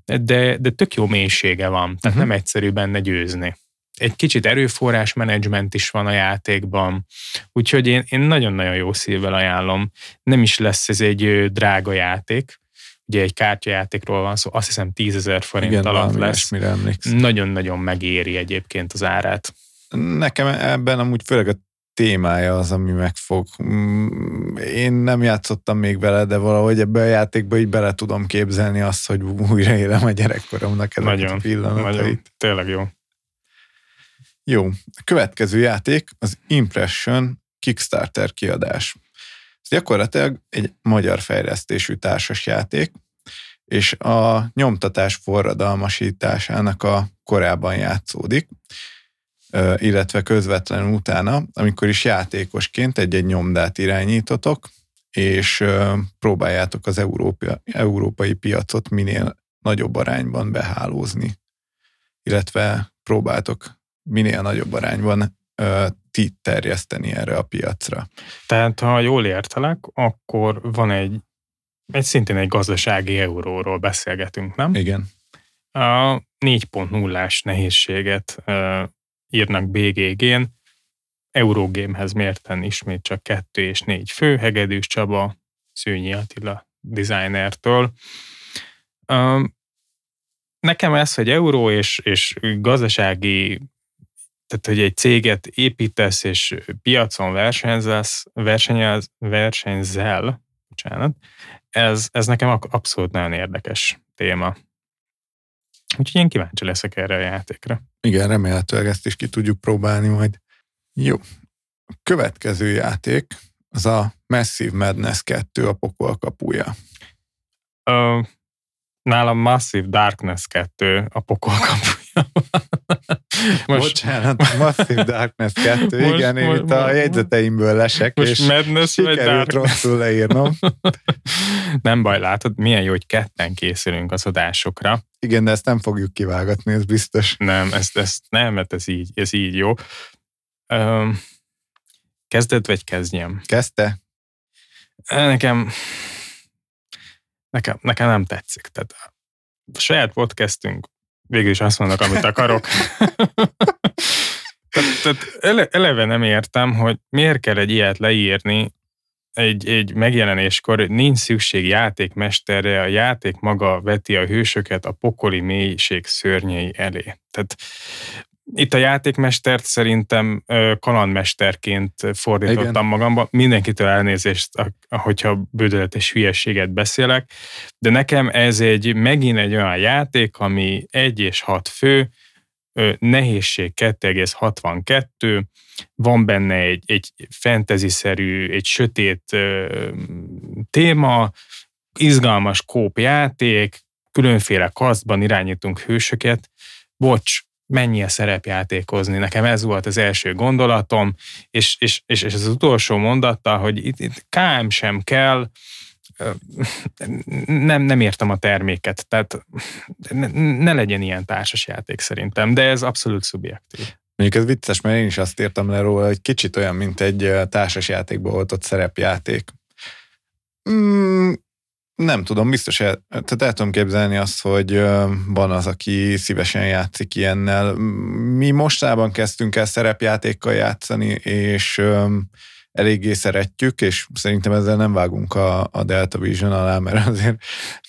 de, de tök jó mélysége van, tehát uh-huh. nem egyszerű benne győzni. Egy kicsit erőforrás menedzsment is van a játékban, úgyhogy én, én nagyon-nagyon jó szívvel ajánlom. Nem is lesz ez egy drága játék, ugye egy kártyajátékról van szó, azt hiszem 10 ezer forint Igen, alatt lesz. Nagyon-nagyon megéri egyébként az árát. Nekem ebben amúgy főleg a témája az, ami megfog. Mm, én nem játszottam még vele, de valahogy ebbe a játékba így bele tudom képzelni azt, hogy újraélem a gyerekkoromnak ezeket nagyon, a pillanatait. Nagyon, tényleg jó. Jó. A következő játék az Impression Kickstarter kiadás. Ez gyakorlatilag egy magyar fejlesztésű társas játék, és a nyomtatás forradalmasításának a korában játszódik illetve közvetlenül utána, amikor is játékosként egy-egy nyomdát irányítotok, és próbáljátok az Európa, európai piacot minél nagyobb arányban behálózni, illetve próbáltok minél nagyobb arányban ti terjeszteni erre a piacra. Tehát, ha jól értelek, akkor van egy, egy szintén egy gazdasági euróról beszélgetünk, nem? Igen. A 4.0-ás nehézséget írnak BGG-n, Eurogamehez mérten ismét csak kettő és négy fő, Hegedűs Csaba, Szőnyi Attila designertől. Nekem ez, hogy euró és, és gazdasági, tehát hogy egy céget építesz és piacon versenyzelsz, versenyez, versenyzel, bocsánat, ez, ez nekem abszolút nagyon érdekes téma. Úgyhogy én kíváncsi leszek erre a játékra. Igen, remélhetőleg ezt is ki tudjuk próbálni majd. Jó. A következő játék az a Massive Madness 2 a pokol kapuja. Uh, nálam Massive Darkness 2 a pokol kapuja. [LAUGHS] most, Bocsánat, Massive Darkness 2, most, igen, én most, itt a jegyzeteimből lesek, most és Madness sikerült rosszul leírnom. [LAUGHS] nem baj, látod, milyen jó, hogy ketten készülünk az adásokra. Igen, de ezt nem fogjuk kivágatni, ez biztos. Nem, ezt, ezt nem, mert ez így, ez így jó. Um, kezded, vagy kezdjem? Kezdte? Nekem, nekem, nekem nem tetszik. Tehát a saját podcastünk végül is azt mondok, amit akarok. [LAUGHS] tehát, tehát eleve nem értem, hogy miért kell egy ilyet leírni, egy, egy megjelenéskor nincs szükség játékmesterre, a játék maga veti a hősöket a pokoli mélység szörnyei elé. Tehát itt a játékmestert szerintem kalandmesterként fordítottam Igen. magamba. Mindenkitől elnézést, hogyha bődöletes hülyességet beszélek, de nekem ez egy megint egy olyan játék, ami egy és hat fő, nehézség 2,62, van benne egy, egy fantasy-szerű, egy sötét téma, izgalmas kópjáték, különféle kasztban irányítunk hősöket. Bocs, mennyi a szerepjátékozni. Nekem ez volt az első gondolatom, és, és, és, és az utolsó mondatta, hogy itt, itt KM sem kell, nem, nem értem a terméket, tehát ne, ne legyen ilyen társasjáték szerintem, de ez abszolút szubjektív. Mondjuk ez vicces, mert én is azt írtam le róla, hogy kicsit olyan, mint egy társasjátékban oltott szerepjáték. Mm, nem tudom, biztos, el, tehát el tudom képzelni azt, hogy van az, aki szívesen játszik ilyennel. Mi mostában kezdtünk el szerepjátékkal játszani, és eléggé szeretjük, és szerintem ezzel nem vágunk a, a Delta Vision alá, mert azért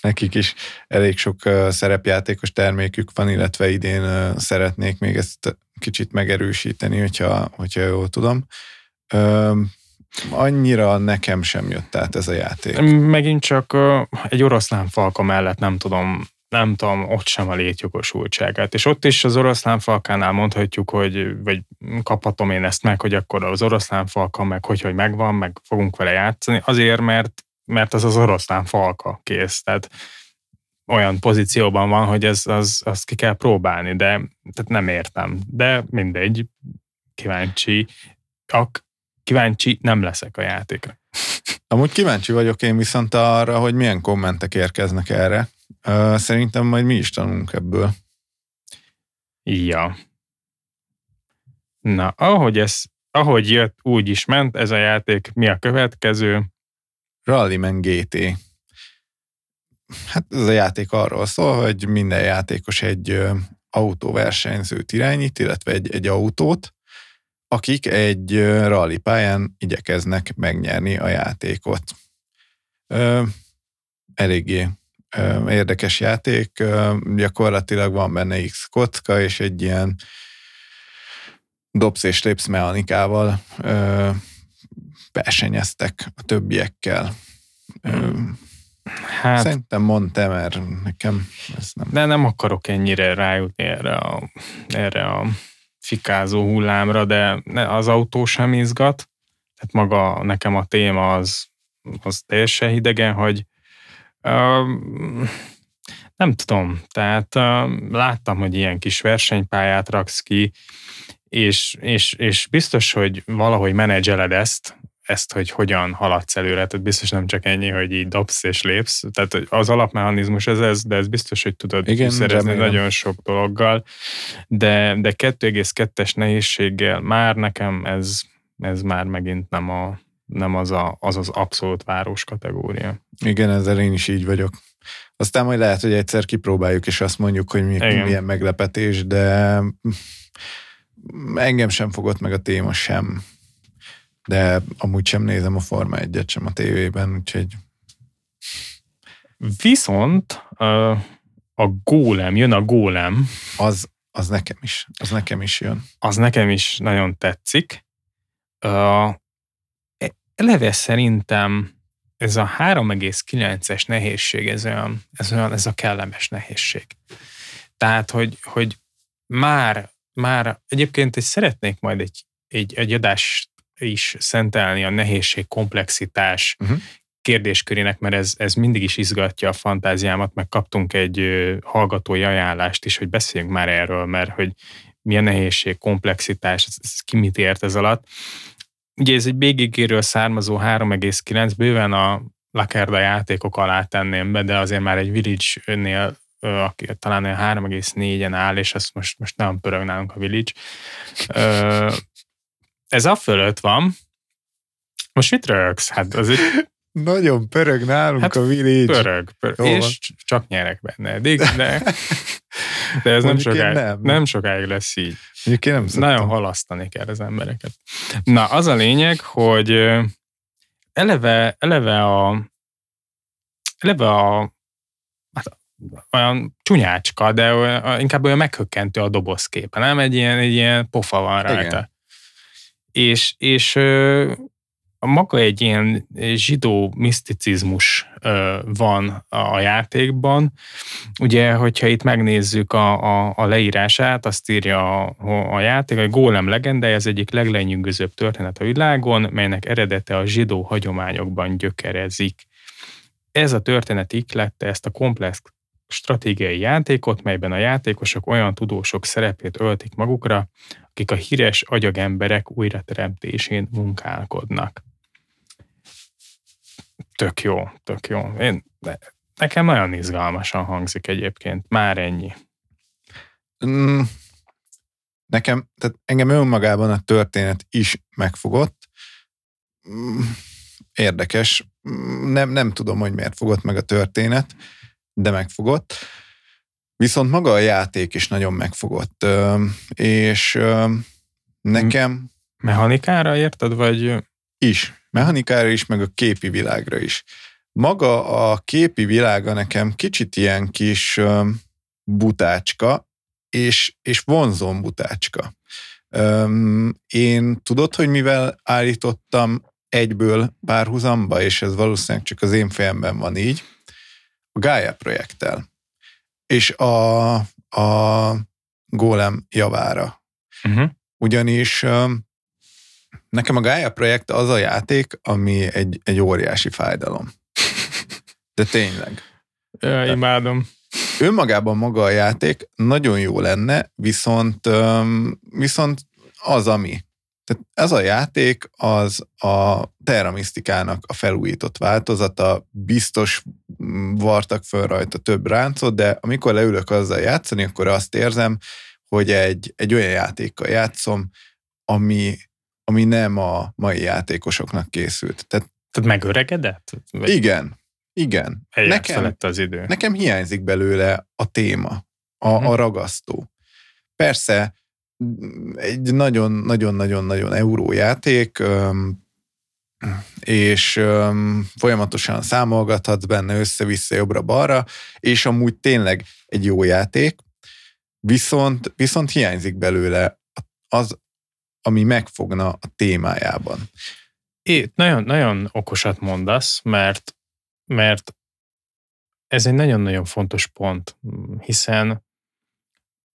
nekik is elég sok szerepjátékos termékük van, illetve idén szeretnék még ezt kicsit megerősíteni, hogyha, hogyha jól tudom. Annyira nekem sem jött át ez a játék. Megint csak egy oroszlán falka mellett nem tudom nem tudom, ott sem a létjogosultságát. És ott is az oroszlán falkánál mondhatjuk, hogy vagy kaphatom én ezt meg, hogy akkor az oroszlán falka meg hogy, hogy megvan, meg fogunk vele játszani, azért, mert, mert az az oroszlán falka kész. Tehát olyan pozícióban van, hogy ez, az, azt ki kell próbálni, de tehát nem értem. De mindegy, kíváncsi, ak, kíváncsi nem leszek a játékra. Amúgy kíváncsi vagyok én viszont arra, hogy milyen kommentek érkeznek erre. Szerintem majd mi is tanulunk ebből. Ja. Na, ahogy ez, ahogy jött, úgy is ment ez a játék. Mi a következő? Rallyman GT. Hát ez a játék arról szól, hogy minden játékos egy autóversenyzőt irányít, illetve egy, egy autót, akik egy rally pályán igyekeznek megnyerni a játékot. Eléggé érdekes játék, gyakorlatilag van benne X kocka, és egy ilyen dobsz és lépsz mechanikával versenyeztek a többiekkel. Hát, Szerintem mondtam, mert nekem ez nem... De nem akarok ennyire rájutni erre a, erre a fikázó hullámra, de az autó sem izgat. Tehát maga nekem a téma az, az teljesen hidegen, hogy uh, nem tudom, tehát uh, láttam, hogy ilyen kis versenypályát raksz ki, és, és, és biztos, hogy valahogy menedzseled ezt, ezt, hogy hogyan haladsz előre, tehát biztos nem csak ennyi, hogy így dobsz és lépsz, tehát az alapmechanizmus ez, ez de ez biztos, hogy tudod Igen, szerezni remélem. nagyon sok dologgal, de, de 2,2-es nehézséggel már nekem ez, ez már megint nem, a, nem az, a, az az abszolút város kategória. Igen, ezzel én is így vagyok. Aztán majd lehet, hogy egyszer kipróbáljuk, és azt mondjuk, hogy mi, milyen meglepetés, de engem sem fogott meg a téma sem de amúgy sem nézem a Forma 1-et sem a tévében, úgyhogy... Viszont a gólem, jön a gólem. Az, az nekem is, az nekem is jön. Az nekem is nagyon tetszik. eleve szerintem ez a 3,9-es nehézség, ez olyan, ez olyan, ez a kellemes nehézség. Tehát, hogy, hogy már, már egyébként egy szeretnék majd egy, egy, egy adást is szentelni a nehézség, komplexitás uh-huh. kérdéskörének, mert ez, ez mindig is izgatja a fantáziámat, meg kaptunk egy hallgatói ajánlást is, hogy beszéljünk már erről, mert hogy mi a nehézség, komplexitás, ez, ez ki mit ért ez alatt. Ugye ez egy BGG-ről származó 3,9, bőven a Lakerda játékok alá tenném be, de azért már egy Village-nél aki talán olyan 3,4-en áll, és azt most, most nem pörög nálunk a Village ez a fölött van. Most mit rögsz? Hát az egy... Nagyon pörög nálunk hát a village. Pörög, pörög. és csak nyerek benne eddig, de, [LAUGHS] de ez nem sokáig, nem. nem sokáig lesz így. Mondjuk én nem Nagyon halasztani kell az embereket. Na, az a lényeg, hogy eleve, eleve a eleve a hát olyan csúnyácska, de olyan, inkább olyan meghökkentő a dobozképe, nem? Egy ilyen, egy ilyen pofa van rajta. Igen és, és a maga egy ilyen zsidó miszticizmus van a játékban. Ugye, hogyha itt megnézzük a, a, a leírását, azt írja a, a játék, hogy Gólem legendája az egyik leglenyűgözőbb történet a világon, melynek eredete a zsidó hagyományokban gyökerezik. Ez a történet iklette ezt a komplex stratégiai játékot, melyben a játékosok olyan tudósok szerepét öltik magukra, akik a híres agyagemberek újrateremtésén munkálkodnak. Tök jó, tök jó. Én, nekem nagyon izgalmasan hangzik egyébként. Már ennyi. Mm, nekem, tehát engem önmagában a történet is megfogott. Mm, érdekes. Mm, nem, nem tudom, hogy miért fogott meg a történet, de megfogott. Viszont maga a játék is nagyon megfogott, és nekem... Mechanikára érted, vagy... Is. Mechanikára is, meg a képi világra is. Maga a képi világa nekem kicsit ilyen kis butácska, és, és vonzón butácska. Én tudod, hogy mivel állítottam egyből párhuzamba, és ez valószínűleg csak az én fejemben van így, a Gaia projekttel és a, a gólem javára. Uh-huh. Ugyanis nekem a Gaia projekt az a játék, ami egy, egy óriási fájdalom. De tényleg. Ja, imádom. Önmagában maga a játék nagyon jó lenne, viszont, viszont az, ami. Tehát ez a játék az a Terra a felújított változata, biztos vartak föl rajta több ráncot, de amikor leülök azzal játszani, akkor azt érzem, hogy egy, egy olyan játékkal játszom, ami, ami nem a mai játékosoknak készült. Tehát, Tehát megöregedett? Vagy igen, igen. Nekem, az idő. Nekem hiányzik belőle a téma, a, uh-huh. a ragasztó. Persze, egy nagyon-nagyon-nagyon-nagyon eurójáték, és folyamatosan számolgathatsz benne össze-vissza jobbra-balra, és amúgy tényleg egy jó játék, viszont, viszont hiányzik belőle az, ami megfogna a témájában. É, nagyon, nagyon okosat mondasz, mert, mert ez egy nagyon-nagyon fontos pont, hiszen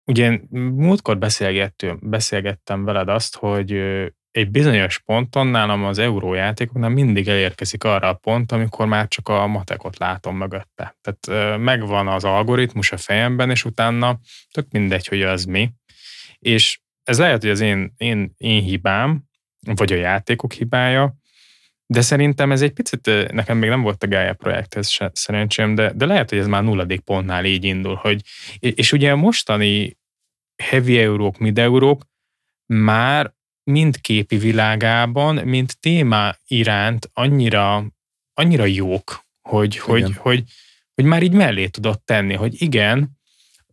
ugye múltkor beszélgettünk, beszélgettem veled azt, hogy egy bizonyos ponton nálam az eurójátékoknál mindig elérkezik arra a pont, amikor már csak a matekot látom mögötte. Tehát megvan az algoritmus a fejemben, és utána tök mindegy, hogy az mi. És ez lehet, hogy az én, én, én hibám, vagy a játékok hibája, de szerintem ez egy picit, nekem még nem volt a Gaia projekthez se, szerencsém, de, de lehet, hogy ez már nulladik pontnál így indul, hogy, és ugye a mostani heavy eurók, mid eurók már mind képi világában, mind téma iránt annyira, annyira jók, hogy, hogy, hogy, hogy már így mellé tudott tenni, hogy igen,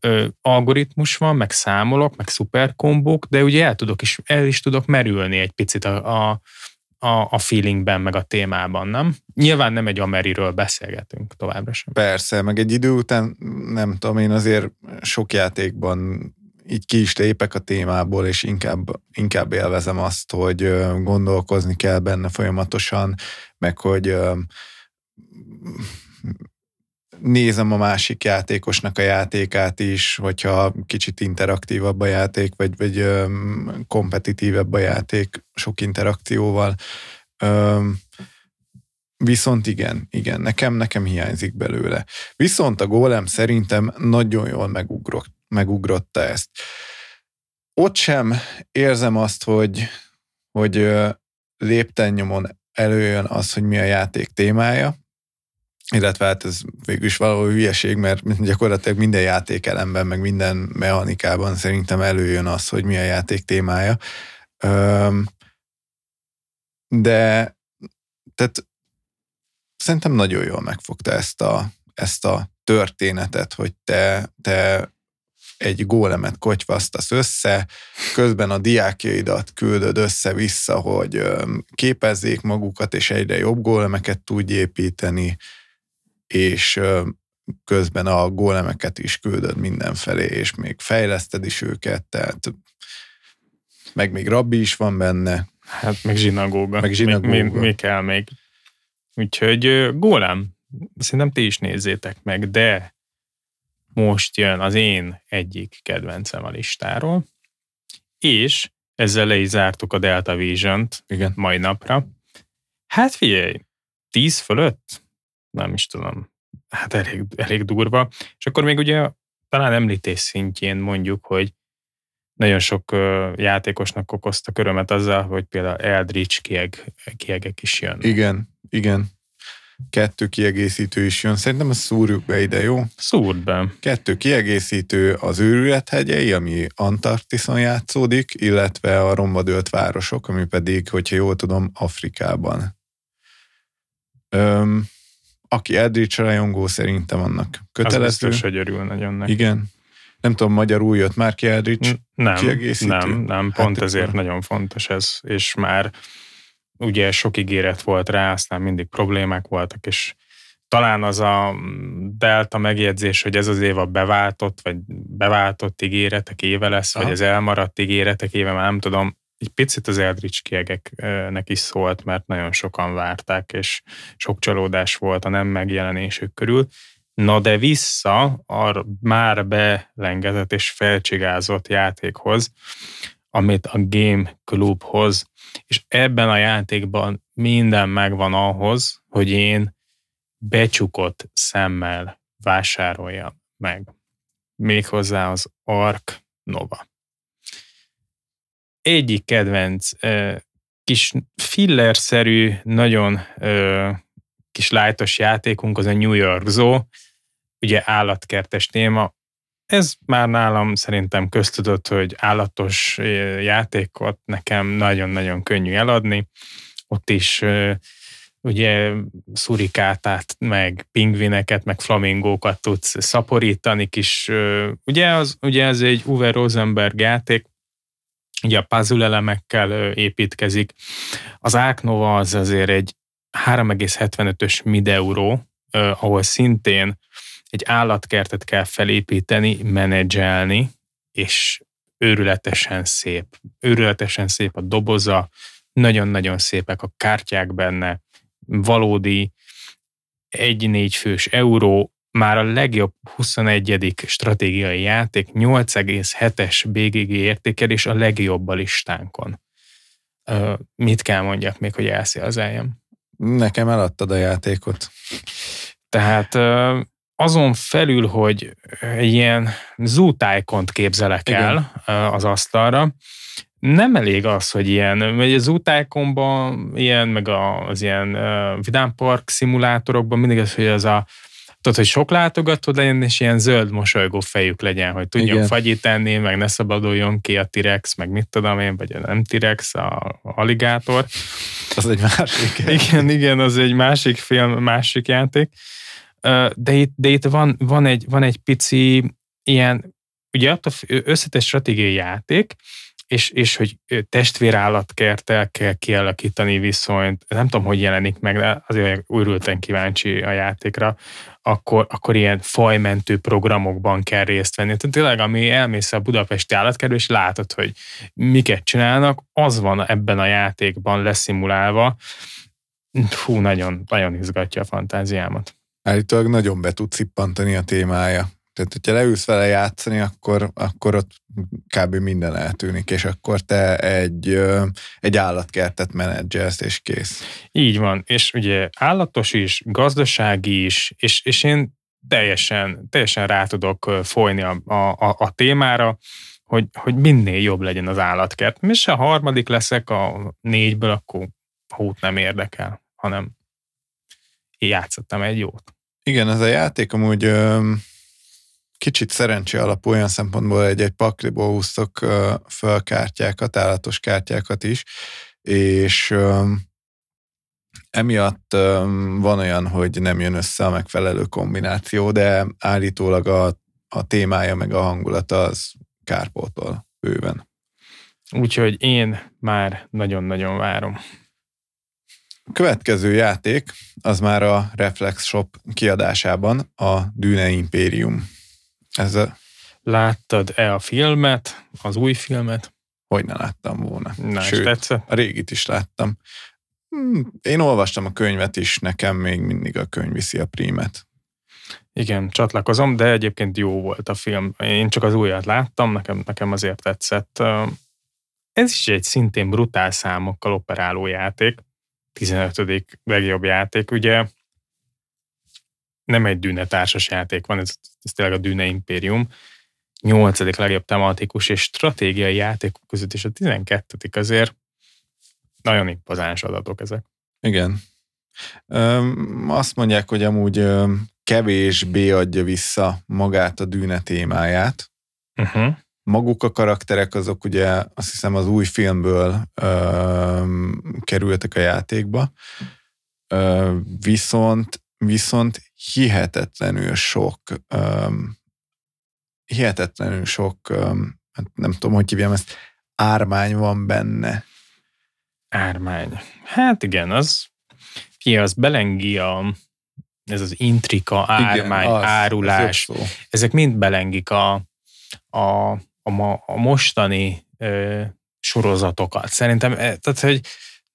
ö, algoritmus van, meg számolok, meg szuperkombók, de ugye el tudok is, el is tudok merülni egy picit a, a, a, a feelingben, meg a témában, nem? Nyilván nem egy Ameriről beszélgetünk továbbra sem. Persze, meg egy idő után, nem tudom, én azért sok játékban így ki is lépek a témából, és inkább, inkább élvezem azt, hogy gondolkozni kell benne folyamatosan, meg hogy nézem a másik játékosnak a játékát is, hogyha kicsit interaktívabb a játék, vagy, vagy kompetitívebb a játék sok interakcióval. Viszont igen, igen, nekem, nekem hiányzik belőle. Viszont a gólem szerintem nagyon jól megugrott, megugrotta ezt. Ott sem érzem azt, hogy, hogy lépten nyomon előjön az, hogy mi a játék témája, illetve hát ez végül is valahol hülyeség, mert gyakorlatilag minden játékelemben, meg minden mechanikában szerintem előjön az, hogy mi a játék témája. De tehát szerintem nagyon jól megfogta ezt a, ezt a történetet, hogy te, te egy gólemet kotyvasztasz össze, közben a diákjaidat küldöd össze-vissza, hogy képezzék magukat, és egyre jobb gólemeket tudj építeni, és közben a gólemeket is küldöd mindenfelé, és még fejleszted is őket, tehát meg még rabbi is van benne. Hát meg zsinagóga. Meg zsinagóga. Mi, mi, mi kell még? Úgyhogy gólem, szerintem ti is nézzétek meg, de most jön az én egyik kedvencem a listáról, és ezzel le is zártuk a Delta Vision-t Igen. mai napra. Hát figyelj, 10 fölött? Nem is tudom. Hát elég, elég durva. És akkor még ugye talán említés szintjén mondjuk, hogy nagyon sok játékosnak okozta körömet azzal, hogy például Eldritch kieg, kiegek is jön. Igen, igen kettő kiegészítő is jön. Szerintem ezt szúrjuk be ide, jó? Szúrd be. Kettő kiegészítő az őrület hegyei, ami Antarktiszon játszódik, illetve a rombadölt városok, ami pedig, hogyha jól tudom, Afrikában. Öm, aki Eldritch rajongó, szerintem annak kötelező. Az biztos, hogy örül nagyon neki. Igen. Nem tudom, magyarul jött már ki Eldritch nem, kiegészítő? Nem, nem, pont hát ezért nagyon fontos ez, és már ugye sok ígéret volt rá, aztán mindig problémák voltak, és talán az a delta megjegyzés, hogy ez az év a beváltott, vagy beváltott ígéretek éve lesz, Aha. vagy az elmaradt ígéretek éve, már nem tudom, egy picit az Eldritch kiegeknek is szólt, mert nagyon sokan várták, és sok csalódás volt a nem megjelenésük körül. Na de vissza a már belengetett és felcsigázott játékhoz, amit a Game Club hoz, és ebben a játékban minden megvan ahhoz, hogy én becsukott szemmel vásárolja meg. Méghozzá az Ark Nova. Egyik kedvenc kis fillerszerű, nagyon kis lájtos játékunk az a New York Zoo, ugye állatkertes téma. Ez már nálam szerintem köztudott, hogy állatos játékot nekem nagyon-nagyon könnyű eladni. Ott is ugye szurikátát, meg pingvineket, meg flamingókat tudsz szaporítani kis, ugye az, ugye ez egy Uwe Rosenberg játék, ugye a puzzle elemekkel építkezik. Az Áknova az azért egy 3,75-ös mideuró, ahol szintén egy állatkertet kell felépíteni, menedzselni, és őrületesen szép. Őrületesen szép a doboza, nagyon-nagyon szépek a kártyák benne, valódi egy-négy fős euró, már a legjobb 21. stratégiai játék 8,7-es BGG értékelés a legjobb a listánkon. Mit kell mondjak még, hogy elszélzeljem? Nekem eladtad a játékot. Tehát azon felül, hogy egy ilyen zútájkont képzelek Igen. el az asztalra, nem elég az, hogy ilyen, vagy az útájkomban ilyen, meg az ilyen uh, vidámpark szimulátorokban mindig az, hogy az a tudod, hogy sok látogató legyen, és ilyen zöld mosolygó fejük legyen, hogy tudjon Igen. fagyit enni, meg ne szabaduljon ki a T-rex, meg mit tudom én, vagy a nem T-rex, a aligátor. Az egy másik. [LAUGHS] igen, igen, az egy másik film, másik játék. De itt, de itt van, van, egy, van egy pici ilyen, ugye attól összetett stratégiai játék, és, és hogy testvérállatkertel kell kialakítani viszonyt, nem tudom, hogy jelenik meg, de azért újrülten kíváncsi a játékra, akkor, akkor ilyen fajmentő programokban kell részt venni. Tehát tényleg, ami elmész a budapesti állatkerül, és látod, hogy miket csinálnak, az van ebben a játékban leszimulálva. Fú, nagyon, nagyon izgatja a fantáziámat. Állítólag nagyon be tud cippantani a témája. Tehát, hogyha leülsz vele játszani, akkor, akkor ott kb. minden eltűnik, és akkor te egy, egy állatkertet menedzselsz, és kész. Így van, és ugye állatos is, gazdasági is, és, és én teljesen, teljesen rá tudok folyni a, a, a témára, hogy, hogy minél jobb legyen az állatkert. És a harmadik leszek a négyből, akkor hót nem érdekel, hanem játszottam egy jót. Igen, ez a játék amúgy kicsit szerencsé alapú olyan szempontból, hogy egy pakliból húztok föl kártyákat, állatos kártyákat is, és emiatt van olyan, hogy nem jön össze a megfelelő kombináció, de állítólag a, a témája meg a hangulata az kárpótol bőven. Úgyhogy én már nagyon-nagyon várom. A következő játék az már a Reflex Shop kiadásában a Dune Imperium. Ez a... Láttad-e a filmet, az új filmet? Hogy ne láttam volna. Na, Sőt, tetszett? a régit is láttam. Hmm, én olvastam a könyvet is, nekem még mindig a könyv viszi a prímet. Igen, csatlakozom, de egyébként jó volt a film. Én csak az újat láttam, nekem, nekem azért tetszett. Ez is egy szintén brutál számokkal operáló játék. 15. legjobb játék. Ugye nem egy Dűne társas játék van, ez, ez tényleg a Dűne Imperium. Nyolcadik legjobb tematikus és stratégiai játékok között, és a 12 azért nagyon impozáns adatok ezek. Igen. Öm, azt mondják, hogy amúgy öm, kevésbé adja vissza magát a dűne témáját. Uh-huh. Maguk a karakterek azok ugye azt hiszem az új filmből öm, kerültek a játékba, Ö, viszont viszont hihetetlenül sok, um, hihetetlenül sok, um, nem tudom, hogy hívjam ezt, ármány van benne. Ármány. Hát igen, az, ki az belengi a, ez az intrika, ármány, igen, az, árulás, ezek mind belengik a, a, a, a mostani ö, sorozatokat. Szerintem, e, tehát, hogy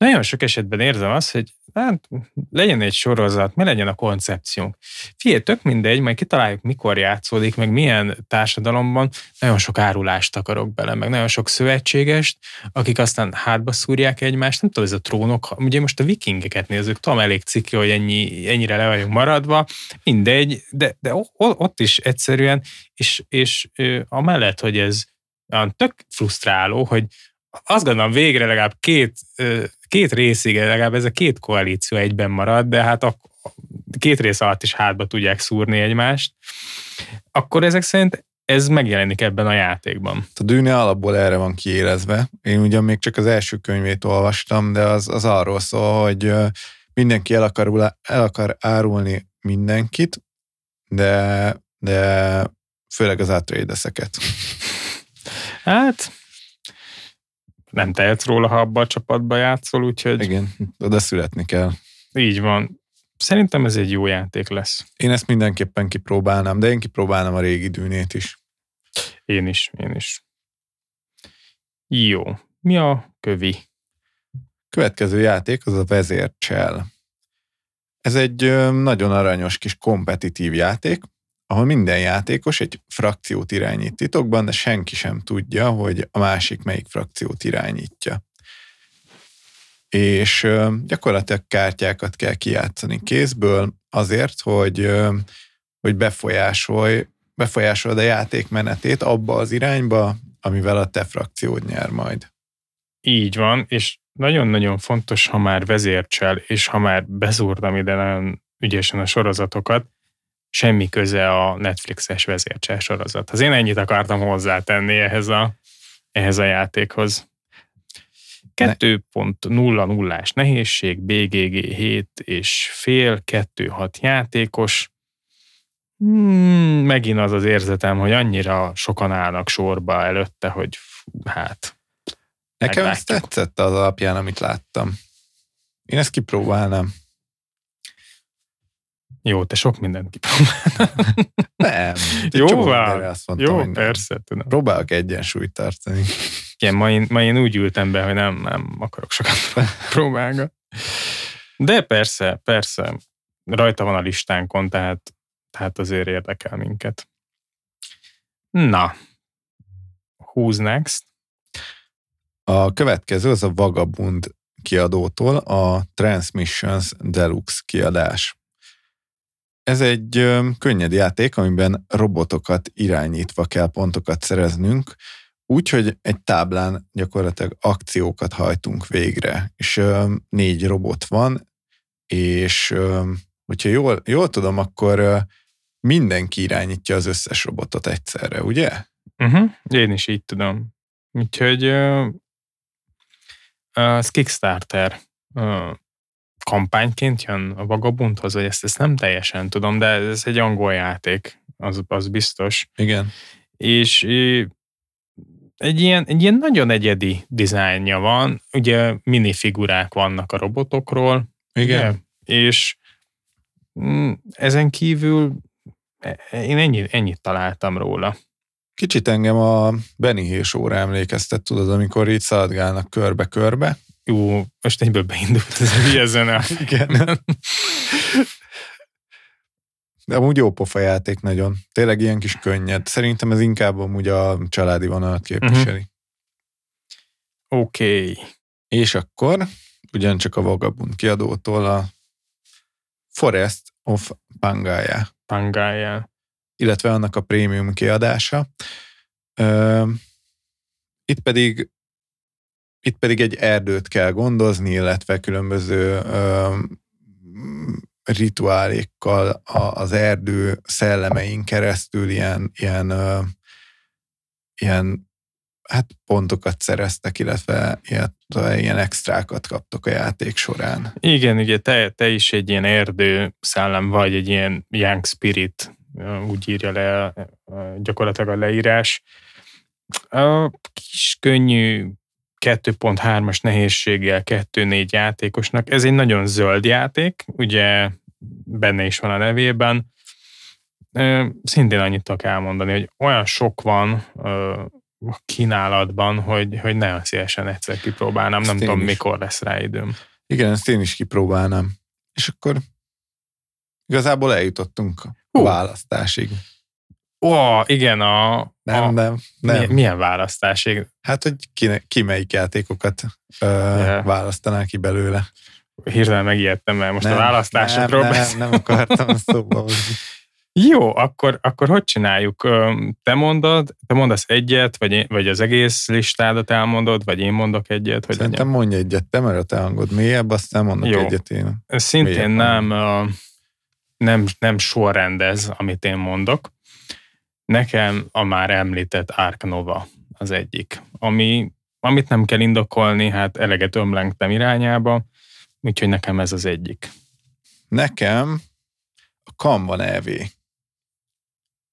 nagyon sok esetben érzem azt, hogy hát, legyen egy sorozat, mi legyen a koncepciónk. Figyelj, tök mindegy, majd kitaláljuk, mikor játszódik, meg milyen társadalomban, nagyon sok árulást akarok bele, meg nagyon sok szövetségest, akik aztán hátba szúrják egymást, nem tudom, ez a trónok, ugye most a vikingeket nézzük, tudom, elég cikli, hogy ennyi, ennyire le vagyunk maradva, mindegy, de, de ott is egyszerűen, és, és amellett, hogy ez tök frusztráló, hogy azt gondolom végre legalább két, két részig, legalább ez a két koalíció egyben marad, de hát a két rész alatt is hátba tudják szúrni egymást, akkor ezek szerint ez megjelenik ebben a játékban. A Dűne alapból erre van kiérezve. Én ugyan még csak az első könyvét olvastam, de az, az arról szól, hogy mindenki el akar, el akar árulni mindenkit, de, de főleg az átrédeszeket. Hát, nem tehetsz róla, ha abba a csapatba játszol, úgyhogy... Igen, de születni kell. Így van. Szerintem ez egy jó játék lesz. Én ezt mindenképpen kipróbálnám, de én kipróbálnám a régi dűnét is. Én is, én is. Jó. Mi a kövi? Következő játék az a vezércsel. Ez egy nagyon aranyos kis kompetitív játék, ahol minden játékos egy frakciót irányít titokban, de senki sem tudja, hogy a másik melyik frakciót irányítja. És gyakorlatilag kártyákat kell kijátszani kézből azért, hogy, hogy befolyásolj, befolyásolod a játék menetét abba az irányba, amivel a te frakciód nyer majd. Így van, és nagyon-nagyon fontos, ha már vezércsel, és ha már bezúrtam ide nagyon ügyesen a sorozatokat, semmi köze a Netflixes vezércsel Az Én ennyit akartam hozzátenni ehhez a, ehhez a játékhoz. 2.00-ás nehézség, BGG 7 és fél, 2-6 játékos. Hmm, megint az az érzetem, hogy annyira sokan állnak sorba előtte, hogy hát... Nekem ez tetszett az alapján, amit láttam. Én ezt kipróbálnám. Jó, te sok mindent kipróbáltál. Nem. Jó. Azt mondtam, Jó, persze. Tudom. Próbálok egyensúlyt tartani. Igen, ma én, ma én úgy ültem be, hogy nem, nem akarok sokat [LAUGHS] próbálni. De persze, persze. Rajta van a listánkon, tehát, tehát azért érdekel minket. Na, who's next? A következő az a Vagabund kiadótól a Transmissions Deluxe kiadás. Ez egy könnyed játék, amiben robotokat irányítva kell pontokat szereznünk, úgyhogy egy táblán gyakorlatilag akciókat hajtunk végre, és négy robot van, és hogyha jól, jól tudom, akkor mindenki irányítja az összes robotot egyszerre, ugye? Uh-huh, én is így tudom. Úgyhogy uh, uh, Kickstarter uh, kampányként jön a Vagabundhoz, vagy ezt, ezt nem teljesen tudom, de ez egy angol játék, az, az biztos. Igen. És egy ilyen, egy ilyen nagyon egyedi dizájnja van, ugye minifigurák vannak a robotokról. Igen. Ugye? És mm, ezen kívül e, én ennyit, ennyit találtam róla. Kicsit engem a Benny Hill óra emlékeztet, tudod, amikor így szaladgálnak körbe-körbe, jó, most egyből beindult ez a hülye zene. [LAUGHS] Igen. De amúgy jó pofa játék nagyon. Tényleg ilyen kis könnyed. Szerintem ez inkább amúgy a családi vonalat képviseli. Uh-huh. Oké. Okay. És akkor ugyancsak a Vagabund kiadótól a Forest of Pangaea. Pangaea. Illetve annak a prémium kiadása. Itt pedig itt pedig egy erdőt kell gondozni, illetve különböző ö, rituálékkal az erdő szellemein keresztül ilyen, ilyen, ö, ilyen hát pontokat szereztek, illetve ilyen, ilyen extrákat kaptok a játék során. Igen, ugye te, te is egy ilyen erdő szellem vagy, egy ilyen young spirit, úgy írja le gyakorlatilag a leírás. A kis könnyű 2.3-as nehézséggel 2-4 játékosnak. Ez egy nagyon zöld játék, ugye benne is van a nevében. Szintén annyit tudok elmondani, hogy olyan sok van kínálatban, hogy, hogy nagyon szívesen egyszer kipróbálnám. Ezt nem tudom, is. mikor lesz rá időm. Igen, ezt én is kipróbálnám. És akkor igazából eljutottunk a uh. választásig. Ó, igen, a... Nem, a, nem, nem. Milyen, milyen választásig? Hát, hogy ki, ki melyik játékokat ö, yeah. választanál ki belőle. Hirtelen megijedtem, mert most nem, a választásokról nem, nem, nem akartam [LAUGHS] szóba hozni. Jó, akkor, akkor hogy csináljuk? Te mondod, te mondasz egyet, vagy, én, vagy az egész listádat elmondod, vagy én mondok egyet? Hogy Szerintem legyen? mondj egyet, te, mert a te hangod mélyebb, aztán mondok Jó. egyet én. Szintén nem, nem, nem sorrendez, amit én mondok. Nekem a már említett Ark Nova az egyik, ami, amit nem kell indokolni, hát eleget ömlengtem irányába, úgyhogy nekem ez az egyik. Nekem a Kanban EV.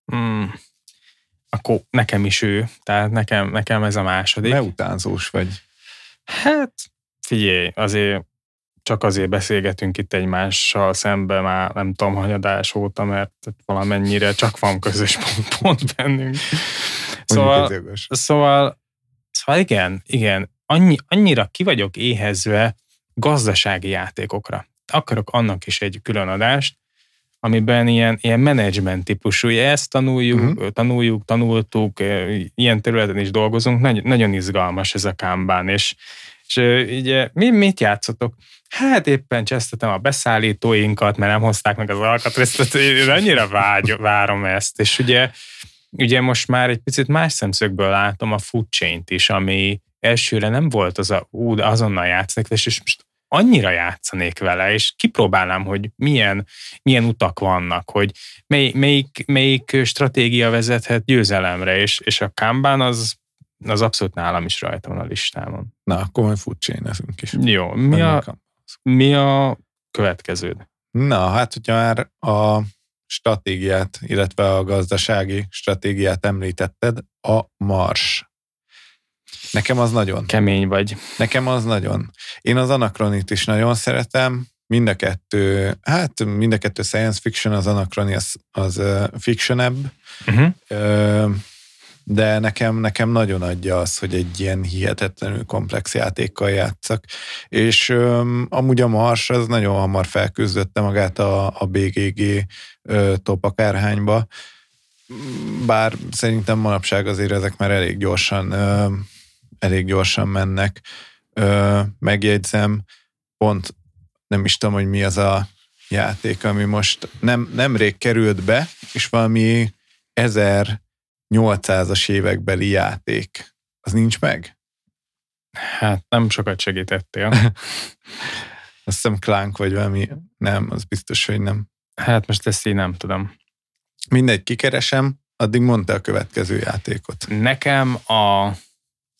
Hmm. Akkor nekem is ő, tehát nekem, nekem ez a második. Ne utánzós vagy. Hát, figyelj, azért csak azért beszélgetünk itt egymással szembe már nem tudom, hanyadás óta, mert valamennyire csak van közös pont, pont bennünk. Szóval, szóval, szóval igen, igen, annyi, annyira ki vagyok éhezve gazdasági játékokra. Akarok annak is egy külön adást, amiben ilyen, ilyen menedzsment típusú, ezt tanuljuk, uh-huh. tanuljuk, tanultuk, ilyen területen is dolgozunk, Nagy, nagyon izgalmas ez a kámbán, és, és ugye mi, mit játszotok? Hát éppen csesztetem a beszállítóinkat, mert nem hozták meg az alkatrészt, én annyira vágy, várom ezt, és ugye, ugye most már egy picit más szemszögből látom a food chain-t is, ami elsőre nem volt az a, ú, azonnal játszik, és most annyira játszanék vele, és kipróbálnám, hogy milyen, milyen utak vannak, hogy mely, melyik, melyik stratégia vezethet győzelemre, és, és a Kanban az, az abszolút nálam is rajta van a listámon. Na, akkor majd futcsénezünk is. Jó, mi a, mi a következőd? Na, hát hogyha már a stratégiát, illetve a gazdasági stratégiát említetted, a Mars Nekem az nagyon. Kemény vagy. Nekem az nagyon. Én az Anachronit is nagyon szeretem. Mind a kettő, hát mind a kettő science fiction, az Anachroni az, az uh, fictionebb. Uh-huh. Uh, de nekem, nekem nagyon adja az, hogy egy ilyen hihetetlenül komplex játékkal játszak. És um, amúgy a Mars az nagyon hamar felküzdötte magát a, a BGG uh, top akárhányba, bár szerintem manapság azért ezek már elég gyorsan uh, elég gyorsan mennek. Ö, megjegyzem, pont nem is tudom, hogy mi az a játék, ami most nem, nemrég került be, és valami 1800-as évekbeli játék. Az nincs meg? Hát nem sokat segítettél. [LAUGHS] Azt hiszem Clank vagy valami, nem, az biztos, hogy nem. Hát most ezt így nem tudom. Mindegy, kikeresem, addig mondta a következő játékot. Nekem a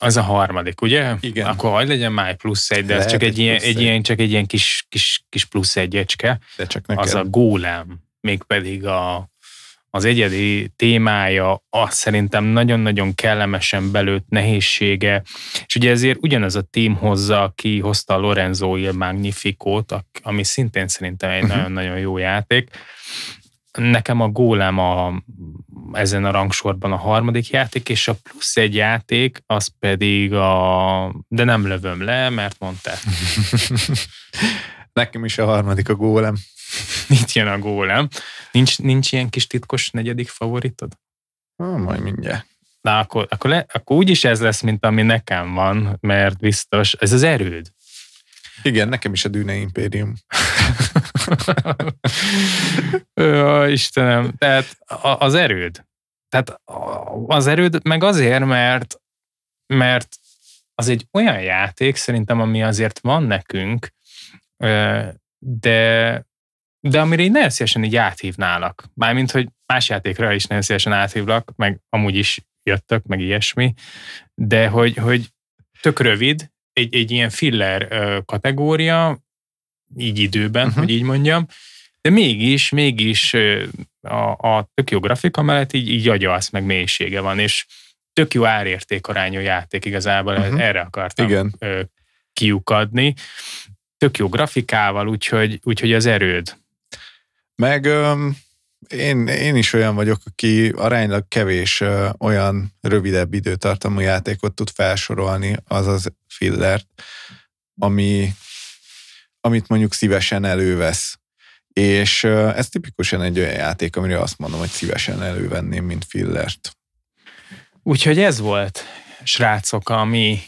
az a harmadik, ugye? Igen. Akkor hagyd legyen már plusz egy, de ez csak egy, ilyen, egy ilyen, csak egy ilyen kis, kis, kis plusz egyecske. De csak neked. Az a gólem, mégpedig a, az egyedi témája, az szerintem nagyon-nagyon kellemesen belőtt nehézsége, és ugye ezért ugyanaz a tím hozza, ki hozta a Lorenzo Il Magnificót, ami szintén szerintem egy uh-huh. nagyon-nagyon jó játék, Nekem a gólem a, ezen a rangsorban a harmadik játék, és a plusz egy játék, az pedig a... De nem lövöm le, mert mondtál. [LAUGHS] Nekem is a harmadik a gólem. [LAUGHS] Itt jön a gólem. Nincs, nincs ilyen kis titkos negyedik favoritod? Ah, majd mindjárt. Na, akkor, akkor, le, akkor úgyis ez lesz, mint ami nekem van, mert biztos, ez az erőd. Igen, nekem is a Dűne Impérium. [LAUGHS] Ó, Istenem, tehát az erőd. Tehát az erőd meg azért, mert, mert az egy olyan játék szerintem, ami azért van nekünk, de, de amire így nagyon szívesen így áthívnálak. Mármint, hogy más játékra is nagyon szívesen áthívlak, meg amúgy is jöttök, meg ilyesmi, de hogy, hogy tök rövid, egy, egy ilyen filler kategória, így időben, uh-huh. hogy így mondjam, de mégis, mégis a, a tök jó grafika mellett így, így agyalsz, meg mélysége van, és tök jó árértékarányú játék igazából, uh-huh. erre akartam Igen. kiukadni. Tök jó grafikával, úgyhogy, úgyhogy az erőd. Meg én, én is olyan vagyok, aki aránylag kevés ö, olyan rövidebb időtartamú játékot tud felsorolni, azaz fillert, ami, amit mondjuk szívesen elővesz. És ö, ez tipikusan egy olyan játék, amire azt mondom, hogy szívesen elővenném, mint fillert. Úgyhogy ez volt, srácok, ami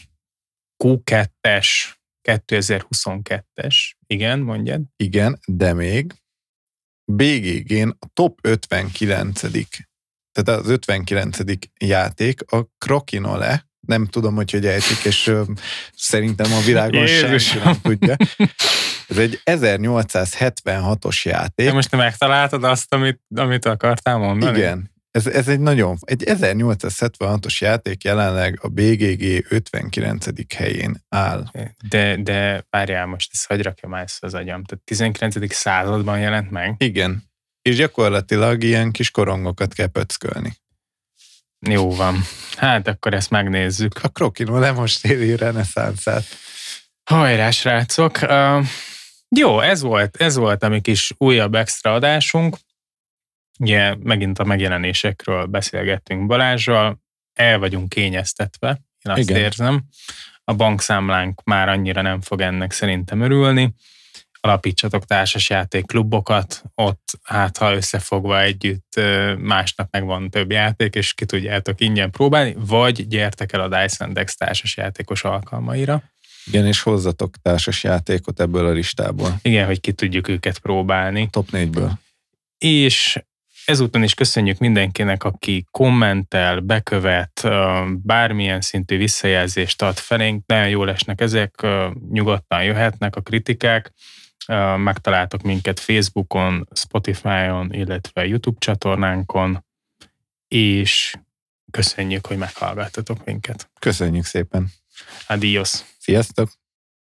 Q2-es 2022-es. Igen, mondjad. Igen, de még BGG-n a top 59 tehát az 59. játék a Krokinole, nem tudom, hogy hogy ejtik, és ö, szerintem a világon senki nem tudja. Ez egy 1876-os játék. Te most te megtaláltad azt, amit, amit akartál mondani? Igen. Ez, ez egy nagyon, egy 1876-os játék jelenleg a BGG 59. helyén áll. De, de várjál most, ezt hagyj rakjam ezt az agyam. Tehát 19. században jelent meg. Igen. És gyakorlatilag ilyen kis korongokat kell pöckölni. Jó van. Hát akkor ezt megnézzük. A Krokinole most éli reneszánszát. Hajrá, srácok! Uh, jó, ez volt, ez volt a mi kis újabb extra adásunk. Ugye megint a megjelenésekről beszélgettünk Balázsral, el vagyunk kényeztetve, én azt Igen. Érzem. A bankszámlánk már annyira nem fog ennek szerintem örülni. Alapítsatok társasjáték klubokat, ott hát ha összefogva együtt másnap megvan több játék, és ki tudjátok ingyen próbálni, vagy gyertek el a Dyson Dex társasjátékos alkalmaira. Igen, és hozzatok társas játékot ebből a listából. Igen, hogy ki tudjuk őket próbálni. Top 4-ből. És ezúton is köszönjük mindenkinek, aki kommentel, bekövet, bármilyen szintű visszajelzést ad felénk. Nagyon jól esnek ezek, nyugodtan jöhetnek a kritikák. Megtaláltok minket Facebookon, Spotify-on, illetve YouTube csatornánkon, és köszönjük, hogy meghallgattatok minket. Köszönjük szépen. Adios! Sziasztok!